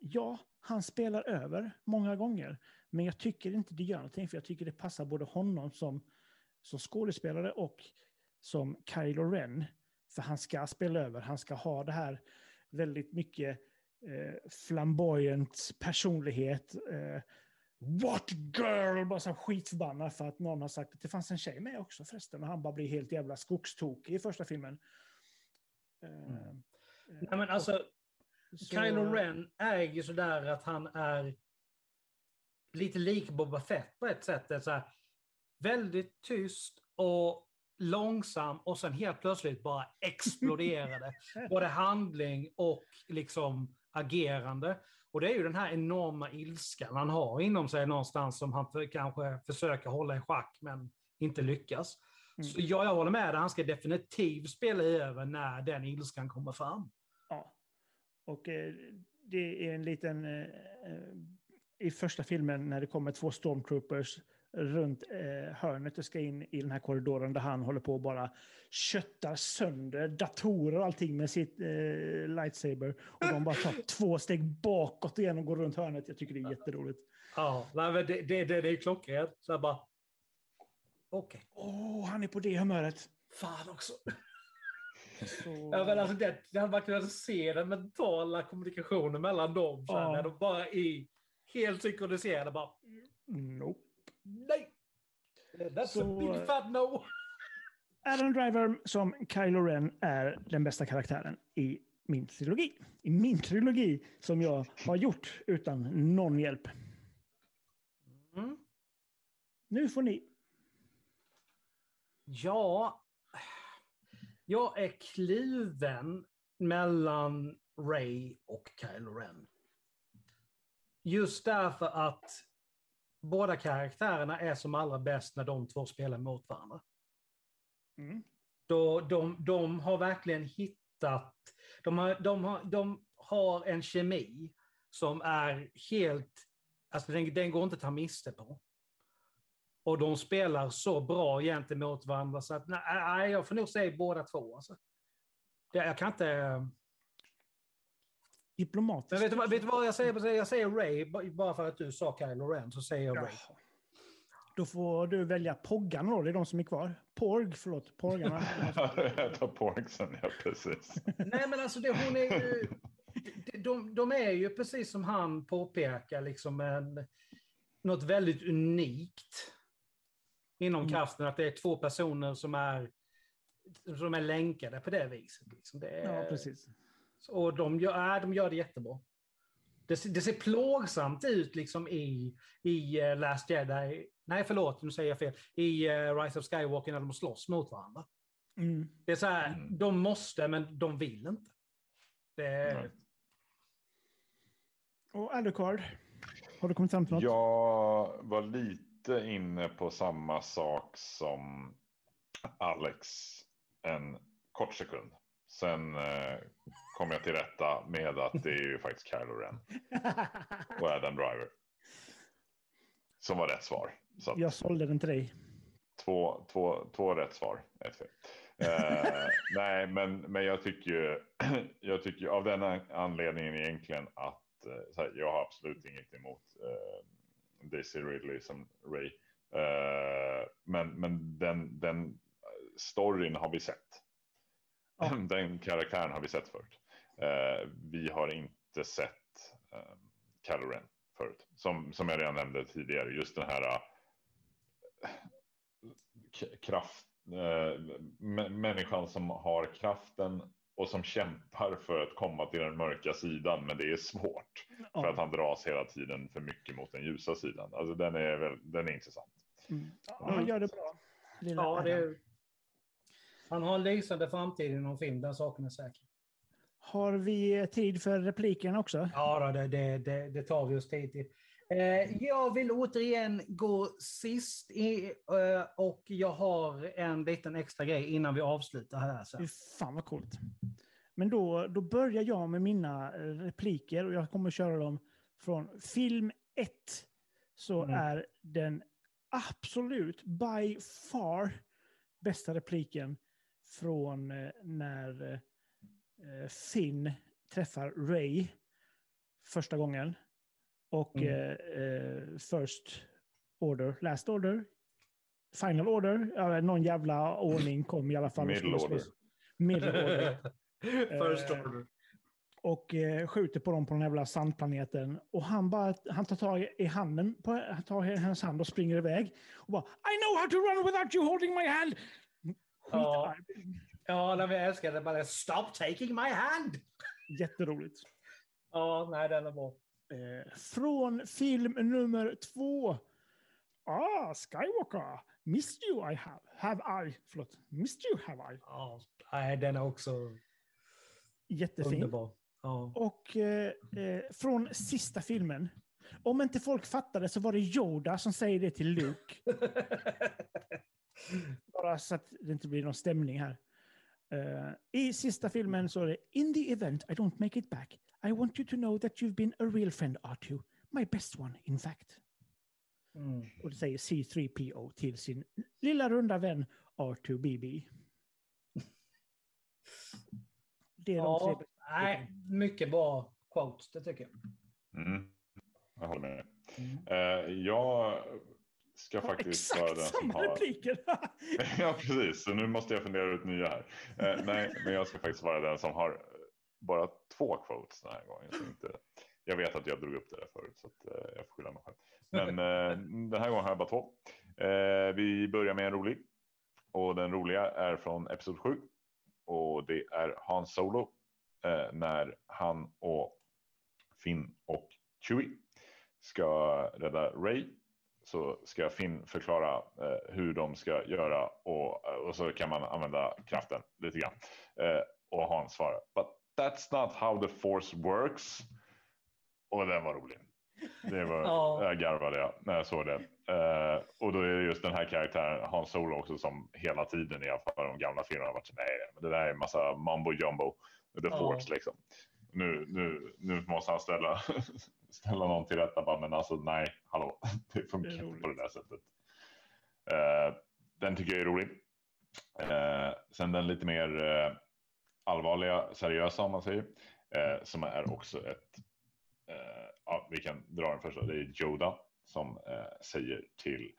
ja, han spelar över många gånger. Men jag tycker inte det gör någonting, för jag tycker det passar både honom som, som skådespelare och som Kylo Ren. För han ska spela över, han ska ha det här väldigt mycket eh, flamboyant personlighet. Eh, What girl! Bara så skitförbannad för att någon har sagt att det fanns en tjej med också förresten. Och han bara blir helt jävla skogstokig i första filmen. Eh, eh, Nej, men alltså, så- Kylo Ren är ju sådär att han är lite lik Boba Fett på ett sätt. Så här, väldigt tyst och långsam och sen helt plötsligt bara exploderade. Både handling och liksom agerande. Och det är ju den här enorma ilskan han har inom sig någonstans som han för, kanske försöker hålla i schack men inte lyckas. Mm. Så jag, jag håller med dig, han ska definitivt spela över när den ilskan kommer fram. Ja. Och eh, det är en liten... Eh, eh, I första filmen när det kommer två stormtroopers runt eh, hörnet och ska in i den här korridoren där han håller på och bara köttar sönder datorer och allting med sitt eh, lightsaber. Och de bara tar två steg bakåt igen och går runt hörnet. Jag tycker det är jätteroligt. Ja, det, det, det, det är klockrent. Så jag bara... Okej. Åh, han är på det humöret. Fan också. Så... Ja, men alltså det, det hade man kunnat se den mentala kommunikationen mellan dem. Ja. När de bara är helt synkroniserade. Bara, Nope. Nej! That's Så- a big fat no! Adam Driver som Kylo Ren är den bästa karaktären i min trilogi. I min trilogi som jag har gjort utan någon hjälp. Mm. Nu får ni. Ja, jag är kluven mellan Ray och Kylo Ren. Just därför att båda karaktärerna är som allra bäst när de två spelar mot varandra. Mm. Då, de, de har verkligen hittat, de har, de, har, de har en kemi som är helt, alltså den, den går inte att ta miste på. Och de spelar så bra gentemot varandra så att nej, jag får nog säga båda två. Alltså. Det, jag kan inte... Diplomatiskt. Men vet du, vad- vet du vad jag säger? Jag säger Ray, bara för att du sa Kylo Ren så säger jag Ray. Jaha. Då får du välja Poggarna då, det är de som är kvar. Porg, förlåt, Porgarna. Jag tar porksen, ja precis. Nej men alltså det, hon är ju... de- De, de är ju precis som han påpekar, liksom en, något väldigt unikt inom Mm. kraften. Att det är två personer som är, som är länkade på det viset. Liksom. Det är, Ja, precis. Och de gör, äh, de gör det jättebra. Det, ser- det ser plågsamt ut liksom i, i eh, Last Jedi. Nej, förlåt, nu säger jag fel. I eh, Rise of Skywalker när de slåss mot varandra. Mm. Det är så här, Mm. de måste, men de vill inte. Det. Och Alucard, har du kommit fram till något? Jag var lite inne på samma sak som Alex en kort sekund. Sen eh, kom jag till rätta med att det är ju faktiskt Kylo Ren och Adam Driver. Som var rätt svar. Så Jag sålde den till dig. två, två, två rätt svar, ett fel. Eh, nej, men, men jag tycker ju, jag tycker av den anledningen egentligen att eh, här, jag har absolut inget emot eh, Daisy Ridley som Ray. Eh, men men den, den storyn har vi sett. Ja. Den karaktären har vi sett förut. Eh, vi har inte sett eh, Kylo Ren förut. Som, som jag redan nämnde tidigare, just den här eh, kraft, eh, mä- människan som har kraften och som kämpar för att komma till den mörka sidan, men det är svårt för att Ja. han dras hela tiden för mycket mot den ljusa sidan. Alltså den är, väl, den är intressant. Mm. Ja, han gör det bra. Lilla ja, det är, han har en lysande framtid inom film, den saken är säker. Har vi tid för replikerna också? Ja, det, det, det, det tar vi oss tid till. Eh, jag vill återigen gå sist i, eh, och jag har en liten extra grej innan vi avslutar här. Sen. fan vad coolt. Men då, då börjar jag med mina repliker och jag kommer köra dem från film 1. Så Mm. är den absolut by far bästa repliken från eh, när eh, Finn träffar Ray första gången. Och Mm. eh, First Order, Last Order, Final Order, någon jävla ordning kom i alla fall. Middle order. Middle Order. First order. och skjuter på dem på den jävla sandplaneten. Och han, bara, han tar tag i handen på han tar hennes hand och springer iväg. Och bara I know how to run without you holding my hand! Ja. Ja, när vi älskar det bara stop taking my hand. Jätteroligt. Ja, nej, den är bra. Eh, från film nummer två. Ah, Skywalker. Missed you I have. Have I. Förlåt. Missed you have I. Ja, nej, den är också Jättefin. underbar. Ja. Och eh, eh, från sista filmen. Om inte folk fattade så var det Yoda som säger det till Luke. Bara så att det inte blir någon stämning här. Eh, I sista filmen så är det In the event I don't make it back I want you to know that you've been a real friend R2. My best one in fact. Mm. Och det säger C3PO till sin lilla runda vän R2BB. Det är de tre Ja, nej, mycket bra quotes, det tycker jag. Mm. Jag håller med. Mm. Eh, jag ska faktiskt vara den som har... repliker! ja, precis. Så nu måste jag fundera ut nya här. Eh, nej, men jag ska faktiskt vara den som har bara två quotes den här gången. Så inte... Jag vet att jag drog upp det där förut, så att, eh, jag får skylla mig själv. Men eh, den här gången har jag bara två. Eh, vi börjar med en rolig. Och den roliga är från Episod 7. Och det är Han Solo. Eh, när han och Finn och Chewie ska rädda Ray så ska Finn förklara eh, hur de ska göra och, och så kan man använda kraften lite grann. Eh, och Han svarar, but that's not how the force works. Och den var rolig. Det var, Ja. Jag garvade jag när jag såg den. Eh, och då är det just den här karaktären, Han Solo också, som hela tiden i alla fall de gamla filmerna har varit så nej, men det där är en massa mambo jumbo, the Ja. force liksom. nu, nu, nu måste han ställa, ställa någon till rätta. Bara, men alltså nej, hallå, det funkar Det inte på det där sättet. Eh, den tycker jag är rolig. Eh, sen den lite mer eh, allvarliga, seriösa om man säger, som är också ett, ja, vi kan dra den första, det är Yoda som säger till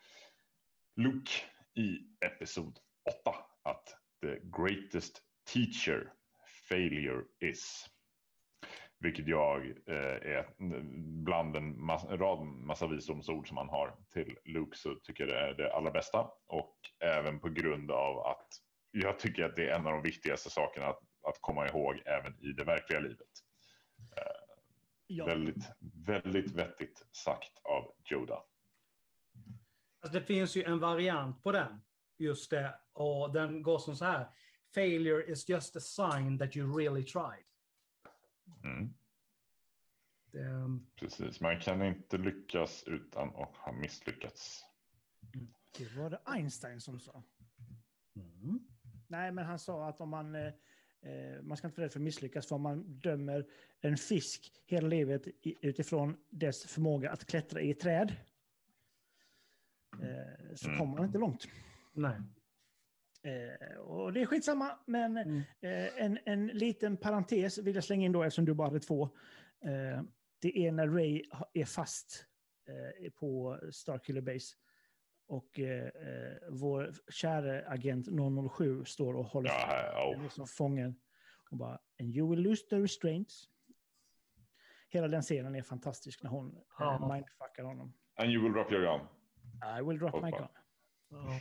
Luke i episod 8 att the greatest teacher failure is. Vilket jag eh, är bland en mass, rad massa visdomsord som man har till Luke så tycker jag det är det allra bästa. Och även på grund av att jag tycker att det är en av de viktigaste sakerna att, att komma ihåg även i det verkliga livet. Ja. Väldigt, väldigt vettigt sagt av Yoda. Alltså det finns ju en variant på den. Just det. Och den går som så här. Failure is just a sign that you really tried. Mm, Det, precis, man kan inte lyckas utan att ha misslyckats. Det var det Einstein som sa. mm. Nej, men han sa att om man, eh, eh, man ska inte vara rädd för att misslyckas, för om man dömer en fisk hela livet utifrån dess förmåga att klättra i träd, eh, så Mm. kommer man inte långt. Nej. Eh, och det är skitsamma, men Mm. eh, en, en liten parentes vill jag slänga in då, eftersom du bara hade två. Eh, det är när Ray är fast eh, på Starkiller Base. Och eh, eh, vår kära agent 007 står och håller Ja, henne oh. som fången. Och bara, and you will lose the restraints. Hela den scenen är fantastisk när hon Ja. eh, mindfuckar honom. And you will drop your gun. I will drop my Hoppa. gun. Ja.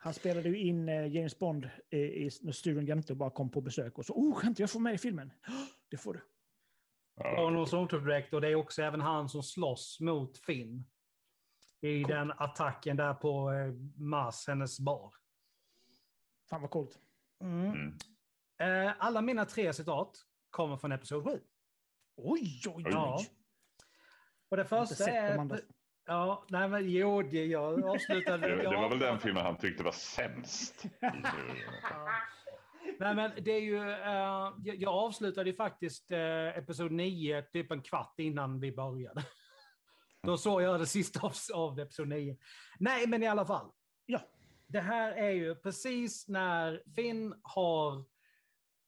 Han spelade ju in eh, James Bond i, i, när studion jämte bara kom på besök och så, oh, kan inte jag få med i filmen? Det får du. Ja, Arnold Soundtrack och det är också även han som slåss mot Finn. I Coolt. den attacken där på eh, Mars, hennes bar. Fan vad coolt. Mm. Eh, alla mina tre citat kommer från Episod 7. Oj, oj, oj. Ja. Och det första är... de. Ja, nej men jo, det, jag avslutade... Det, det var väl den filmen han tyckte var sämst. Ja. Nej men det är ju, eh, jag, avslutade ju faktiskt eh, episod 9 typ en kvart innan vi började. Då såg jag det sista av, av episod 9. Nej men i alla fall. Ja. Det här är ju precis när Finn har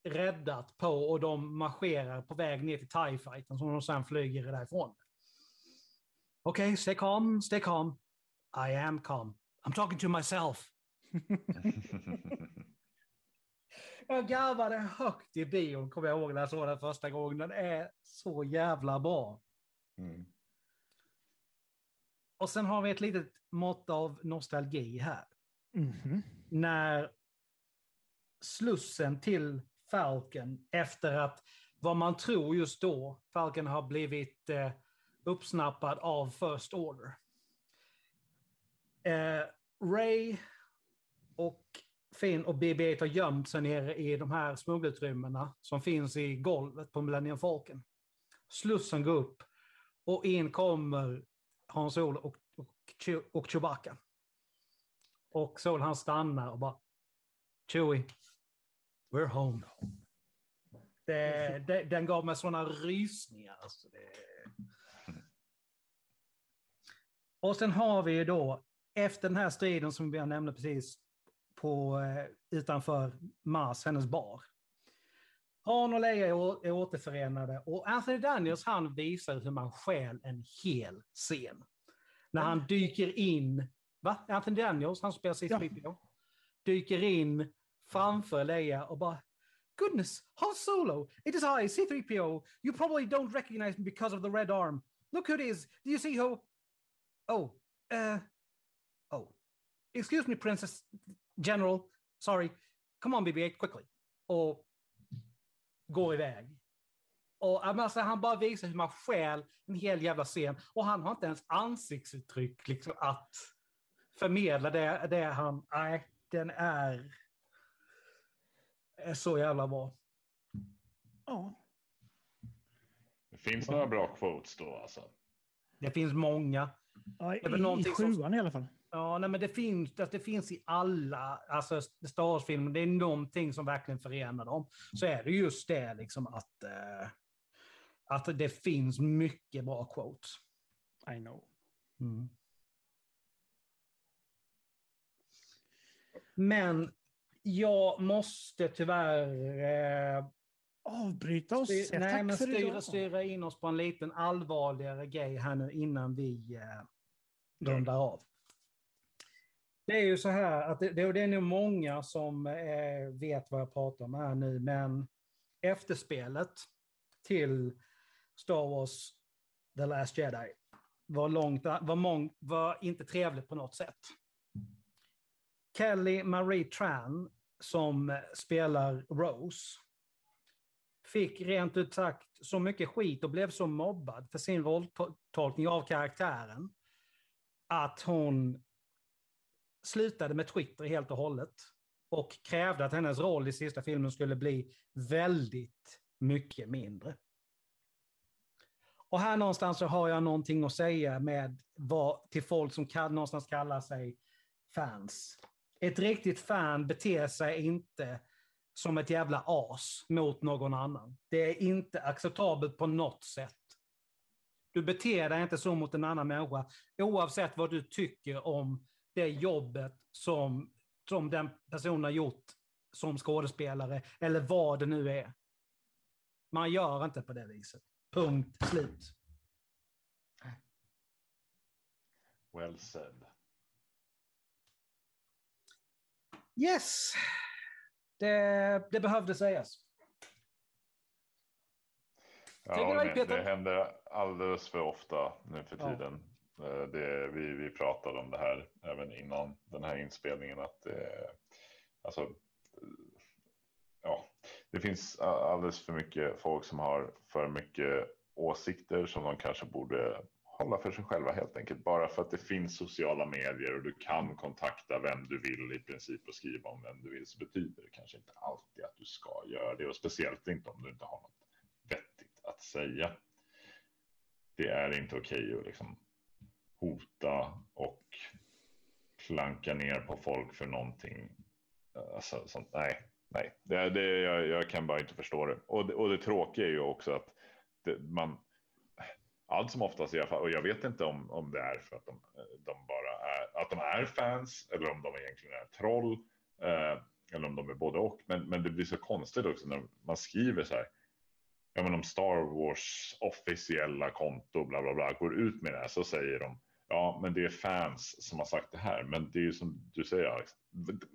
räddat på och de marscherar på väg ner till TIE fighten som de sen flyger därifrån. Okej, okay, stay calm, stay calm. I am calm. I'm talking to myself. Jag garvade högt i bion, kommer jag ihåg när jag såg den första gången. Den är så jävla bra. Mm. Och sen har vi ett litet mått av nostalgi här. Mhm. När slussen till Falcon efter att vad man tror just då, Falcon har blivit eh, uppsnappad av First Order. Eh, Ray och Finn och BB-8 har gömt sig nere i de här smuggelutrymmena som finns i golvet på Millennium Falcon. Slussen går upp och in kommer Hans Solo och, och, och Chewbacca. Och Sol han stannar och bara Chewie, we're home. Det, det, den gav mig sådana rysningar. Alltså det... Och sen har vi ju då, efter den här striden som vi nämnde precis, på, eh, utanför Mars, hennes bar. Han och Leia är, återförenade och Anthony Daniels han visar hur man stjäl en hel scen. När han dyker in, va? Anthony Daniels, han spelar C3PO, dyker in framför Leia och bara Goodness, Han Solo, it is I, C3PO. You probably don't recognize me because of the red arm. Look who it is. Do you see who? Oh, uh, oh. Excuse me, Princess General. Sorry. Come on, BB-8, quickly. Och går iväg. Och alltså, han bara visar hur man stjäl en hel jävla scen. Och han har inte ens ansiktsuttryck liksom, att förmedla det, det han... Nej, den är, är så jävla bra. Ja. Det finns några bra quotes då alltså. Det finns många. ja i, I någonting som- sjuan i alla fall. Ja, nej, men det finns, det, det finns i alla alltså, Star Wars-filmer. Det är någonting som verkligen förenar dem. Så är det just det liksom att... Eh, att det finns mycket bra quotes. I know. Men jag måste tyvärr eh, Avbryta oss. styr, nej, tack men för styra, idag. styra in oss på en liten allvarligare grej här nu innan vi eh, rundar av. Det är ju så här att det, det det är nog många som eh, vet vad jag pratar om här nu, men efterspelet till Star Wars The Last Jedi var, långt, var, mång, var inte trevligt på något sätt. Kelly Marie Tran, som spelar Rose, fick rent ut sagt så mycket skit och blev så mobbad för sin rolltolkning av karaktären att hon slutade med Twitter helt och hållet och krävde att hennes roll i sista filmen skulle bli väldigt mycket mindre. Och här någonstans så har jag någonting att säga med vad, till folk som kan någonstans kalla sig fans. Ett riktigt fan beter sig inte som ett jävla as mot någon annan. Det är inte acceptabelt på något sätt. Du beter dig inte så mot en annan människa, oavsett vad du tycker om det jobbet som, som den personen har gjort som skådespelare, eller vad det nu är. Man gör inte på det viset. Punkt slut. Well said. Yes, det, det behövde sägas. Ja, Peter. det händer alldeles för ofta nu för Ja. tiden. Eh, Det, vi, vi pratade om det här även innan den här inspelningen. Att det, alltså, ja, det finns alldeles för mycket folk som har för mycket åsikter som de kanske borde hålla för sig själva helt enkelt. Bara för att det finns sociala medier och du kan kontakta vem du vill i princip och skriva om vem du vill så betyder det kanske inte alltid att du ska göra det och speciellt inte om du inte har något vettigt att säga. Det är inte okej att liksom hota och klanka ner på folk för någonting. Alltså, sånt, nej, nej, det, det, jag, jag kan bara inte förstå det. Och, det. och det tråkiga är ju också att det, man, allt som oftast i alla fall, och jag vet inte om, om det är för att de, eh, de bara är, att de är fans eller om de egentligen är troll. Eh, eller om de är både och. Men, men det blir så konstigt också när man skriver så här. Ja men om Star Wars officiella konto bla bla bla går ut med det här så säger de Ja men det är fans som har sagt det här. Men det är ju som du säger Alex.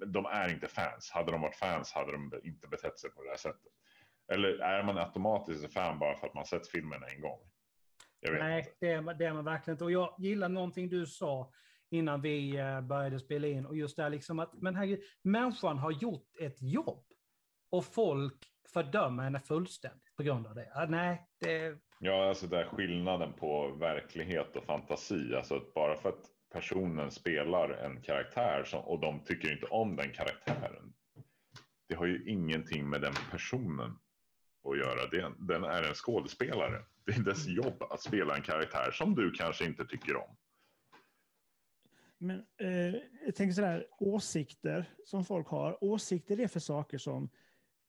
De är inte fans. Hade de varit fans hade de inte betett sig på det här sättet. Eller är man automatiskt en fan bara för att man sett filmen en gång? Nej, det är, det är man verkligen inte. Och jag gillar någonting du sa innan vi eh, började spela in. Och just det här liksom att, men herregud, människan har gjort ett jobb. Och folk fördömer henne fullständigt på grund av det. Ja, nej, det, Ja, alltså där skillnaden på verklighet och fantasi. Alltså att bara för att personen spelar en karaktär som, och de tycker inte om den karaktären. Det har ju ingenting med den personen att göra. Det, den är en skådespelare. Det är dess jobb att spela en karaktär som du kanske inte tycker om. Men eh, jag tänker sådär, åsikter som folk har. Åsikter är för saker som,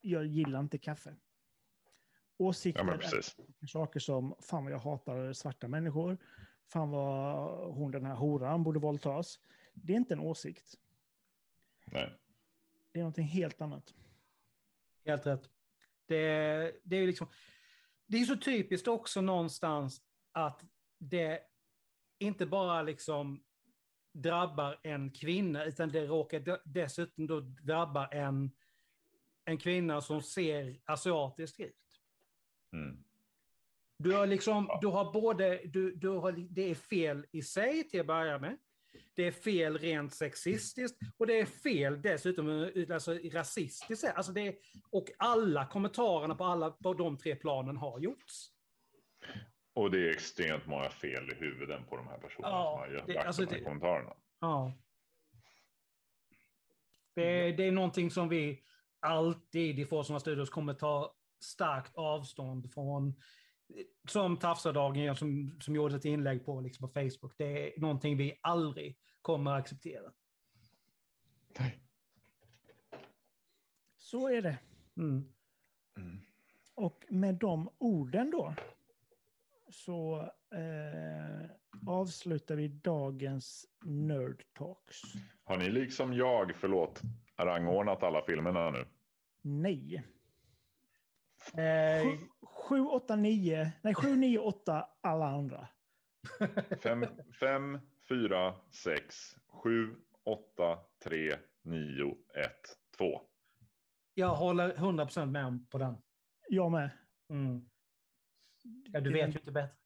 jag gillar inte kaffe. Åsikter Ja, är saker som, fan vad jag hatar svarta människor. Fan vad hon den här horan borde våldtas. Det är inte en åsikt. Nej. Det är någonting helt annat. Helt rätt. Det, det är ju liksom, det är så typiskt också någonstans att det inte bara liksom drabbar en kvinna, utan det råkar de- dessutom då drabba en, en kvinna som ser asiatisk ut. Mm. Du har liksom, du har både, du, du har, det är fel i sig till att börja med. Det är fel rent sexistiskt och det är fel dessutom eh, alltså, rasistiskt. Alltså det är, och alla kommentarerna på alla på de tre planen har gjorts. Och det är extremt många fel i huvuden på de här personerna Ja, som har gjort- det- alltså de här det- kommentarerna. Ja. Det, är- det är någonting som vi alltid i Forsmark Studios kommer ta starkt avstånd från. Som Tafsardagen som, som gjorde ett inlägg på, liksom på Facebook. Det är någonting vi aldrig kommer att acceptera. Nej. Så är det. Mm. Mm. Och med de orden då, så eh, avslutar vi dagens Nerd Talks. Har ni liksom jag, förlåt, rangordnat alla filmerna nu? Nej. Eh, 7, 8, 9. Nej, 7, 9, 8 alla andra. Fem, fem, fyra, sex, sju, åtta, tre, nio, ett, två. jag håller 100% med om på den. Jag med. Mm. Ja, du Det vet ju inte bättre.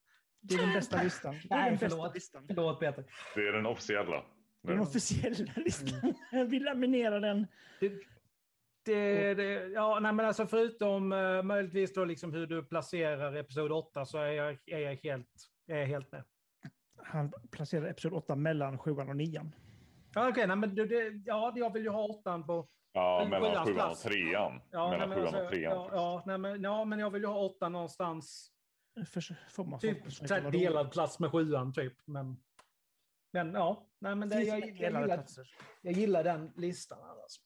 Det är den bästa listan. Det är Nej, den bästa förlåt. listan. Förlåt Peter. Det är den officiella. Den officiella listan. Vi laminerar den. Det, det, det, ja, nej, men alltså förutom uh, möjligtvis då liksom hur du placerar episod 8 så är jag, är jag, helt, är jag helt med. Han placerar episod 8 mellan 7 och 9. Ja, Okej, nej, men det, det, ja, jag vill ju ha åttan på... Ja, mellan sjuans sjuan och plats. trean. Ja, nej, mellan men sjuan alltså, och trean. Ja, ja, nej, men, ja, men jag vill ju ha åttan någonstans. För, får man Typ var delad plats med sjuan, typ. Men, men ja, nej, men det, jag, jag, delade gillar, jag gillar den listan. Alltså.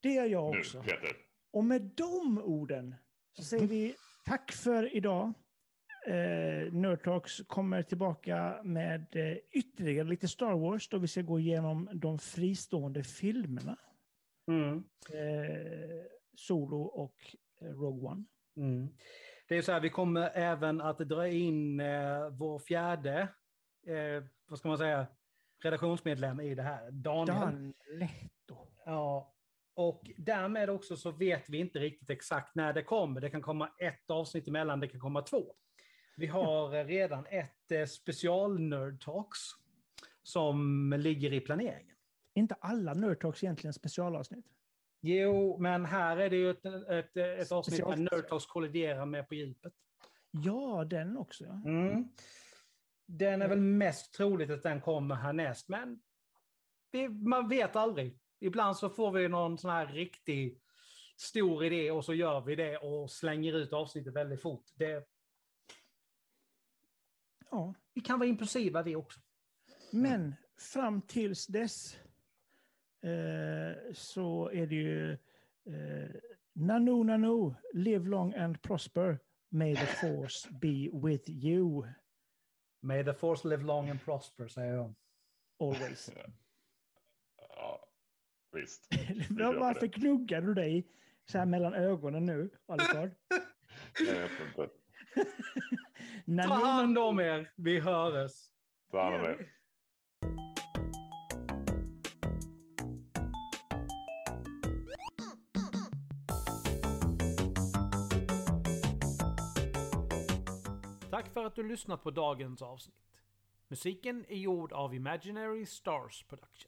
Det är jag också. Peter. Och med de orden så säger vi tack för idag. Eh, Nerd Talks kommer tillbaka med eh, ytterligare lite Star Wars då vi ska gå igenom de fristående filmerna. Mm. Eh, Solo och eh, Rogue One. Mm. Det är så här, vi kommer även att dra in eh, vår fjärde, eh, vad ska man säga, redaktionsmedlem i det här, Daniel. Dan Letto. Ja, och därmed också så vet vi inte riktigt exakt när det kommer. Det kan komma ett avsnitt emellan, det kan komma två. Vi har redan ett eh, special Nerd Talks som ligger i planeringen. Inte alla Nerd Talks egentligen specialavsnitt. Jo, men här är det ju ett, ett, ett avsnitt där Nerd Talks kolliderar med på djupet. Ja, den också. Ja. Mm. Den är väl mest troligt att den kommer härnäst, men vi, man vet aldrig. Ibland så får vi någon sån här riktig stor idé och så gör vi det och slänger ut avsnittet väldigt fort. Det, ja. vi kan vara impulsiva vi också. Men fram tills dess eh, så är det ju eh, Nanu Nanu, live long and prosper. May the force be with you May the force live long and prosper, säger jag. always. Ja, visst. Varför gnuggar du dig så här mellan ögonen nu, Alucard? Jag vet inte. Ta hand om er, vi hörs. Ta hand om er. Tack för att du lyssnat på dagens avsnitt. Musiken är gjord av Imaginary Stars Production.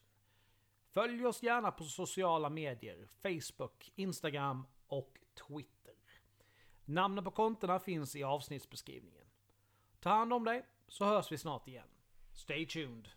Följ oss gärna på sociala medier, Facebook, Instagram och Twitter. Namnen på kontona finns i avsnittsbeskrivningen. Ta hand om dig, så hörs vi snart igen. Stay tuned!